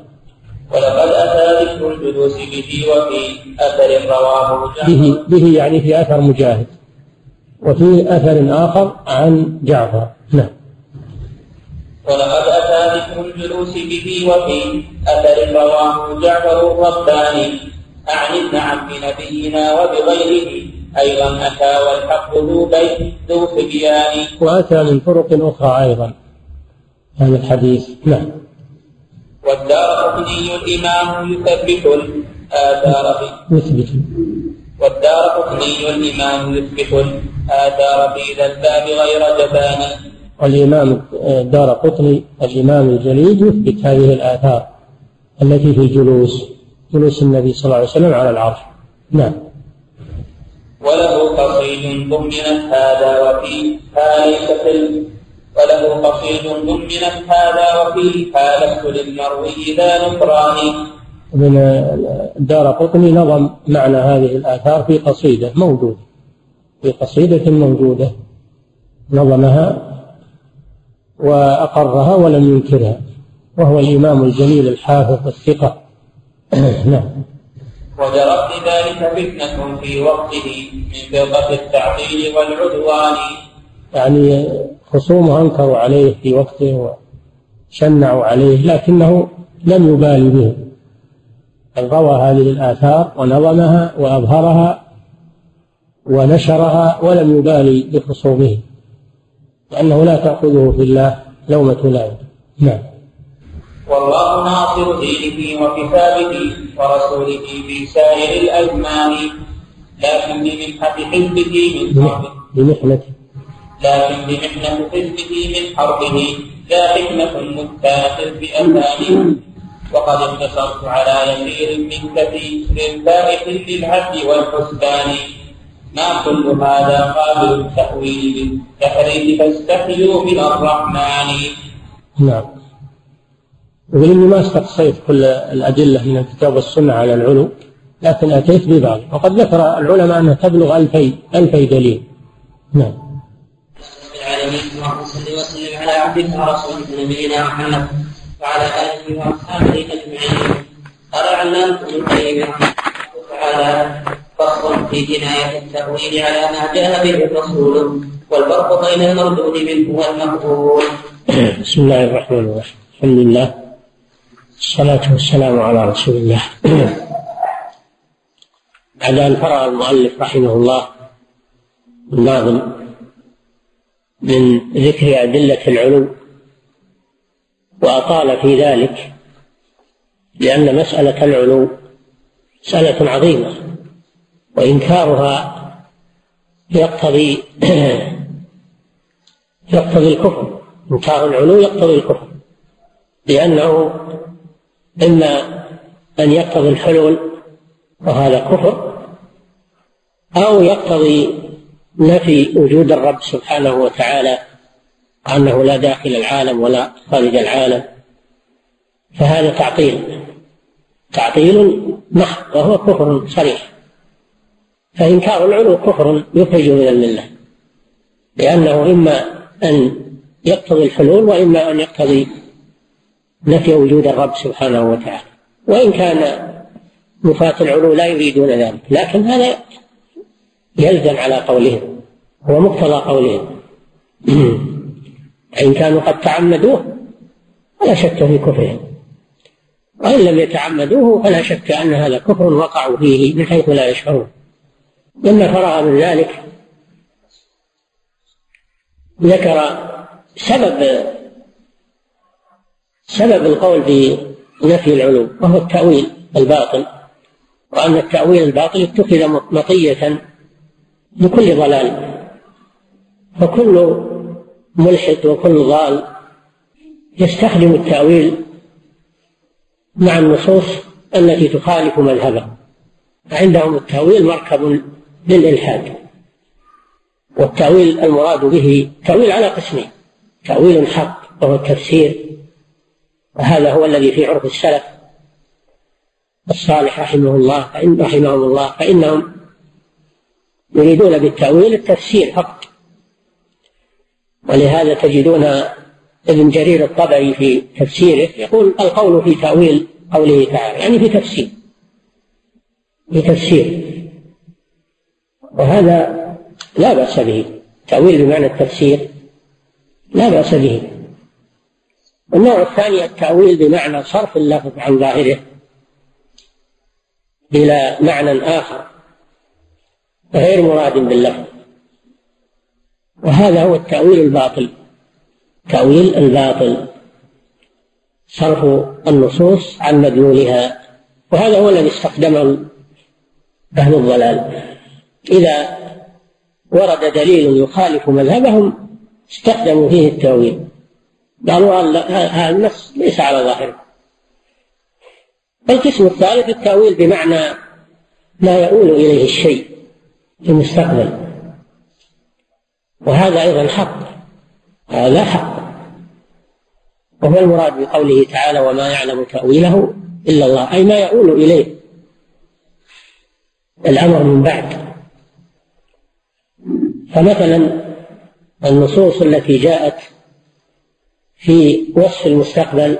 [SPEAKER 1] ولقد أتى ذكر الجلوس به وفي أثر رواه جعفر
[SPEAKER 2] به به يعني في أثر مجاهد. وفي أثر آخر عن جعفر. نعم.
[SPEAKER 1] ولقد ذكر الجلوس به وفي أثر رواه جعفر الرباني عن ابن عم نبينا وبغيره أيضا أتى والحق ذو بين ذو تبيان
[SPEAKER 2] وأتى من طرق أخرى أيضا. هذا الحديث. نعم.
[SPEAKER 1] والدار قطني الإمام يثبت الآثار في
[SPEAKER 2] يثبت
[SPEAKER 1] والدار قطني الإمام يثبت الآثار في ذا الباب غير جبان.
[SPEAKER 2] والإمام دار قطني الإمام الجليل يثبت هذه الآثار التي في الجلوس جلوس النبي صلى الله عليه وسلم على العرش. نعم.
[SPEAKER 1] وله قصيد ضمنت هذا وفيها ليست ال... وله قصيد ضمنت هذا وفيها لست للمروي ذا نكران
[SPEAKER 2] من دار قطني نظم معنى هذه الآثار في قصيدة موجودة في قصيدة موجودة نظمها وأقرها ولم ينكرها وهو الإمام الجليل الحافظ الثقة. نعم.
[SPEAKER 1] وجرت لذلك فتنة في وقته من فرقة التعطيل والعدوان.
[SPEAKER 2] يعني خصومه أنكروا عليه في وقته شنعوا عليه لكنه لم يبالي به. بل روى هذه الآثار ونظمها وأظهرها ونشرها ولم يبالي بخصومه. لأنه لا تأخذه في الله لومة لائم نعم.
[SPEAKER 1] والله ناصر دينه وكتابه ورسوله في سائر الأزمان. لكن بمنحة حزبه من حربه.
[SPEAKER 2] بمحنة.
[SPEAKER 1] لكن بمحنة حزبه من حربه. لا حكمة مبتاة بأذانه وقد اقتصرت على يسير من كثير بائس للعدل والحسبان. ما كل هذا قابل التأويل بالتحريف فاستحيوا من الرحمن.
[SPEAKER 2] نعم. يقول إني ما استقصيت كل الأدلة من الكتاب والسنة على العلو لكن أتيت ببعض. وقد ذكر العلماء أنها تبلغ ألفي ألفي دليل. نعم.
[SPEAKER 1] العالمين اللهم صل وسلم على عبدك ورسولك نبينا محمد وعلى آله وأصحابه أجمعين. قال علامه ابن القيم رحمه الله تعالى فصل في جناية التأويل على ما جاء به الرسول والفرق بين المردود منه والمقبول.
[SPEAKER 2] بسم الله الرحمن الرحيم. الحمد لله. الصلاة والسلام على رسول الله. بعد أن فرغ المؤلف رحمه الله الناظم من ذكر أدلة العلو وأطال في ذلك لأن مسألة العلو مسألة عظيمة. وإنكارها يقتضي يقتضي الكفر. إنكار العلو يقتضي الكفر. لأنه إما أن يقتضي الحلول وهذا كفر أو يقتضي نفي وجود الرب سبحانه وتعالى أنه لا داخل العالم ولا خارج العالم. فهذا تعطيل. تعطيل محض وهو كفر صريح. فإنكار العلو كفر يخرج من الملة لأنه إما أن يقتضي الحلول وإما أن يقتضي نفي وجود الرب سبحانه وتعالى. وإن كان نفاة العلو لا يريدون ذلك لكن هذا يلزم على قولهم هو مقتضى قولهم. إن كانوا قد تعمدوه فلا شك في كفرهم. وإن لم يتعمدوه فلا شك أن هذا كفر وقعوا فيه من حيث لا يشعرون. لما فرغ من ذلك ذكر سبب سبب القول بنفي العلو وهو التأويل الباطل وأن التأويل الباطل اتخذ مطية لكل ضلال فكل ملحد وكل ضال يستخدم التأويل مع النصوص التي تخالف مذهبه عندهم التأويل مركب للإلحاد. والتأويل المراد به تأويل على قسمين تأويل حق وهو التفسير وهذا هو الذي في عرف السلف الصالح رحمه الله فإن رحمهم الله فإنهم يريدون بالتأويل التفسير فقط. ولهذا تجدون ابن جرير الطبري في تفسيره يقول القول في تأويل قوله تعالى يعني في تفسير في تفسير. وهذا لا بأس به. تأويل بمعنى التفسير لا بأس به. النوع الثاني التأويل بمعنى صرف اللفظ عن ظاهره إلى معنى آخر غير مراد باللفظ. وهذا هو التأويل الباطل. تأويل الباطل. صرف النصوص عن مدلولها. وهذا هو الذي استخدمه أهل الضلال. إذا ورد دليل يخالف مذهبهم استخدموا فيه التأويل. قالوا هذا النص ليس على ظاهره. القسم الثالث التأويل بمعنى ما يؤول إليه الشيء في المستقبل. وهذا أيضا حق. هذا حق. وهو المراد بقوله تعالى وما يعلم تأويله إلا الله. أي ما يؤول إليه. الأمر من بعد. فمثلا النصوص التي جاءت في وصف المستقبل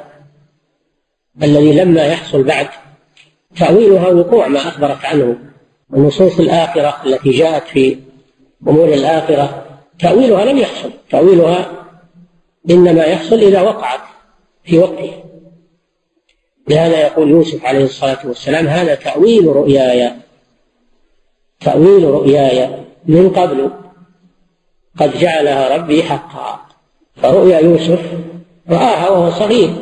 [SPEAKER 2] الذي لما يحصل بعد تأويلها وقوع ما أخبرت عنه. النصوص الآخرة التي جاءت في أمور الآخرة تأويلها لم يحصل. تأويلها إنما يحصل إذا وقعت في وقته لهذا يقول يوسف عليه الصلاة والسلام هذا تأويل رؤياي تأويل رؤياي من قبل. قد جعلها ربي حقا. فرؤيا يوسف رآها وهو صغير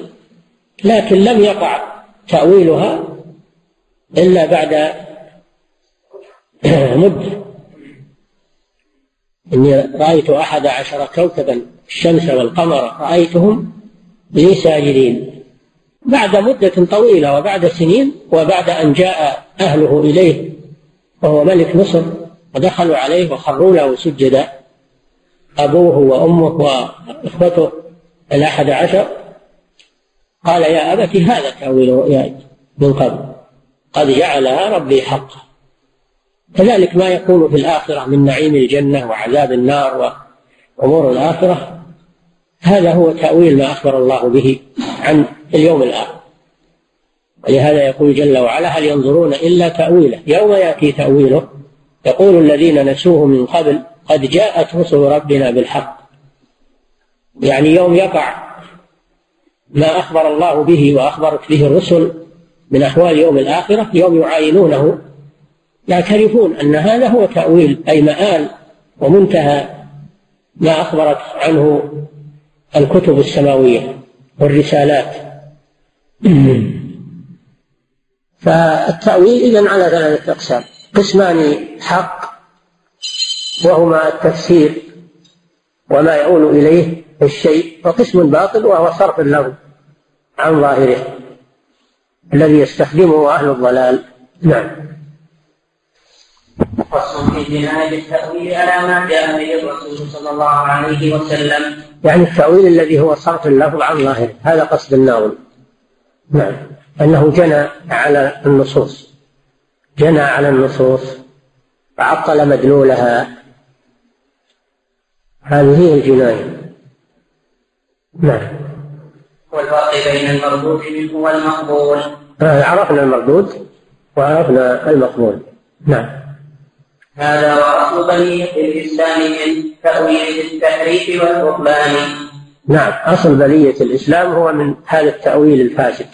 [SPEAKER 2] لكن لم يقع تأويلها إلا بعد مدة إني رأيت أحد عشر كوكبا الشمس والقمر رأيتهم لي ساجدين بعد مدة طويلة وبعد سنين وبعد أن جاء أهله إليه وهو ملك مصر ودخلوا عليه وخروا له سجدا. أبوه وأمه وإخوته الأحد عشر قال يا أبت هذا تأويل رؤياي من قبل. قد جعلها ربي حقا. كذلك ما يكون في الآخرة من نعيم الجنة وعذاب النار وأمور الآخرة. هذا هو تأويل ما أخبر الله به عن اليوم الآخر. ولهذا يقول جل وعلا هل ينظرون إلا تأويله. يوم يأتي تأويله يقول الذين نسوه من قبل قد جاءت رسل ربنا بالحق. يعني يوم يقع ما أخبر الله به وأخبرت به الرسل من أحوال يوم الآخرة يوم يعاينونه يعترفون أن هذا هو تأويل أي مآل ومنتهى ما أخبرت عنه الكتب السماوية والرسالات. فالتأويل إذا على ثلاثة أقسام قسمان حق وهما التفسير وما يؤول إليه الشيء وقسم باطل وهو صرف له عن ظاهره. الذي يستخدمه أهل الضلال. نعم.
[SPEAKER 1] في جناية التأويل على ما جاء به الرسول صلى الله عليه وسلم.
[SPEAKER 2] يعني التأويل الذي هو صرف اللفظ عن ظاهره. هذا قصد الناظم. نعم. أنه جنى على النصوص. جنى على النصوص. وعطل مدلولها. هذه هي الجناية. نعم.
[SPEAKER 1] والفرق بين المردود منه والمقبول.
[SPEAKER 2] عرفنا المردود وعرفنا المقبول. نعم.
[SPEAKER 1] هذا وأصل بنية الإسلام من تأويل التحريف والبطلان
[SPEAKER 2] نعم. أصل بلية الإسلام هو من هذا التأويل الفاسد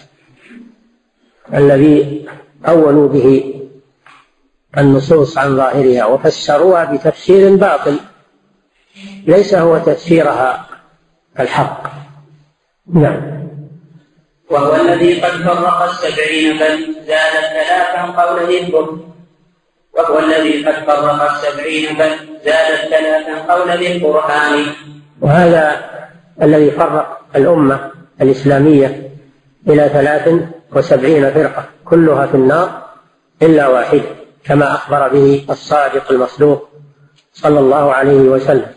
[SPEAKER 2] الذي أولوا به النصوص عن ظاهرها وفسروها بتفسير باطل. ليس هو تفسيرها الحق. نعم.
[SPEAKER 1] وهو الذي قد فرق السبعين بل زاد ثلاثا قول الكفر وهو الذي قد فرق السبعين بل زاد ثلاثا قول للقرآن.
[SPEAKER 2] وهذا الذي فرق الأمة الإسلامية إلى ثلاث وسبعين فرقة كلها في النار إلا واحدة كما أخبر به الصادق المصدوق صلى الله عليه وسلم.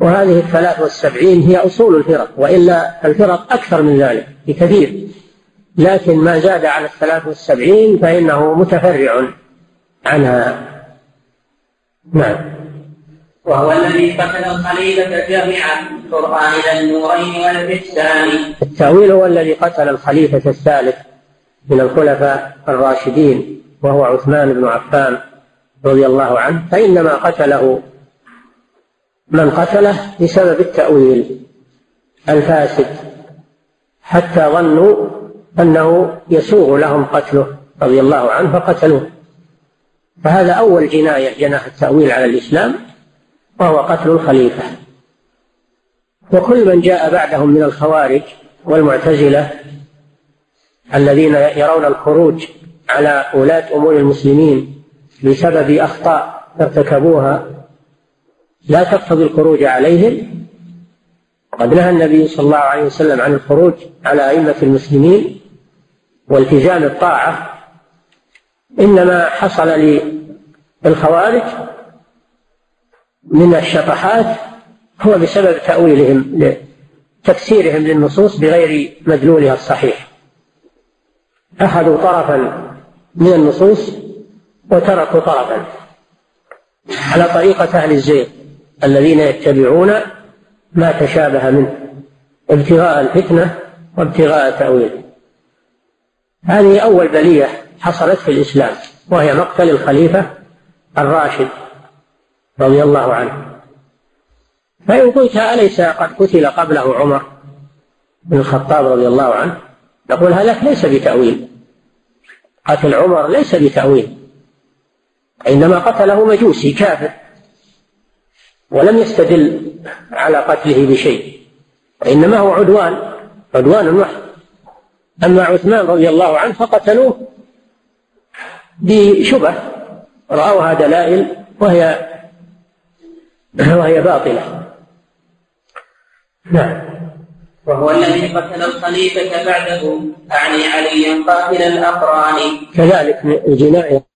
[SPEAKER 2] وهذه الثلاث والسبعين هي أصول الفرق وإلا الفرق أكثر من ذلك بكثير. لكن ما زاد على الثلاث والسبعين فإنه متفرع عنها. نعم.
[SPEAKER 1] وهو الذي قتل الخليفة جامعا القرآن إلى النورين والإحسان.
[SPEAKER 2] التأويل هو الذي قتل الخليفة الثالث من الخلفاء الراشدين وهو عثمان بن عفان رضي الله عنه فإنما قتله من قتله بسبب التأويل الفاسد حتى ظنوا أنه يسوغ لهم قتله رضي الله عنه فقتلوه. فهذا أول جناية جناح التأويل على الإسلام وهو قتل الخليفة. وكل من جاء بعدهم من الخوارج والمعتزلة الذين يرون الخروج على ولاة أمور المسلمين بسبب أخطاء ارتكبوها لا تقتضي الخروج عليهم. قد نهى النبي صلى الله عليه وسلم عن الخروج على أئمة المسلمين والتزام الطاعة. إنما حصل للخوارج من الشطحات هو بسبب تأويلهم تفسيرهم للنصوص بغير مدلولها الصحيح. أخذوا طرفا من النصوص وتركوا طرفا على طريقة أهل الزيغ الذين يتبعون ما تشابه منه ابتغاء الفتنة وابتغاء تأويله هذه أول بلية حصلت في الإسلام وهي مقتل الخليفة الراشد رضي الله عنه. فإن قلت أليس قد قتل قبله عمر بن الخطاب رضي الله عنه؟ نقول هذا ليس بتأويل. قتل عمر ليس بتأويل إنما قتله مجوسي كافر. ولم يستدل على قتله بشيء وإنما هو عدوان عدوان محض أما عثمان رضي الله عنه فقتلوه بشبه رأوها دلائل وهي وهي باطلة.
[SPEAKER 1] نعم. وهو الذي قتل الخليفة بعده أعني عليا قاتل الأقران.
[SPEAKER 2] كذلك الجناية.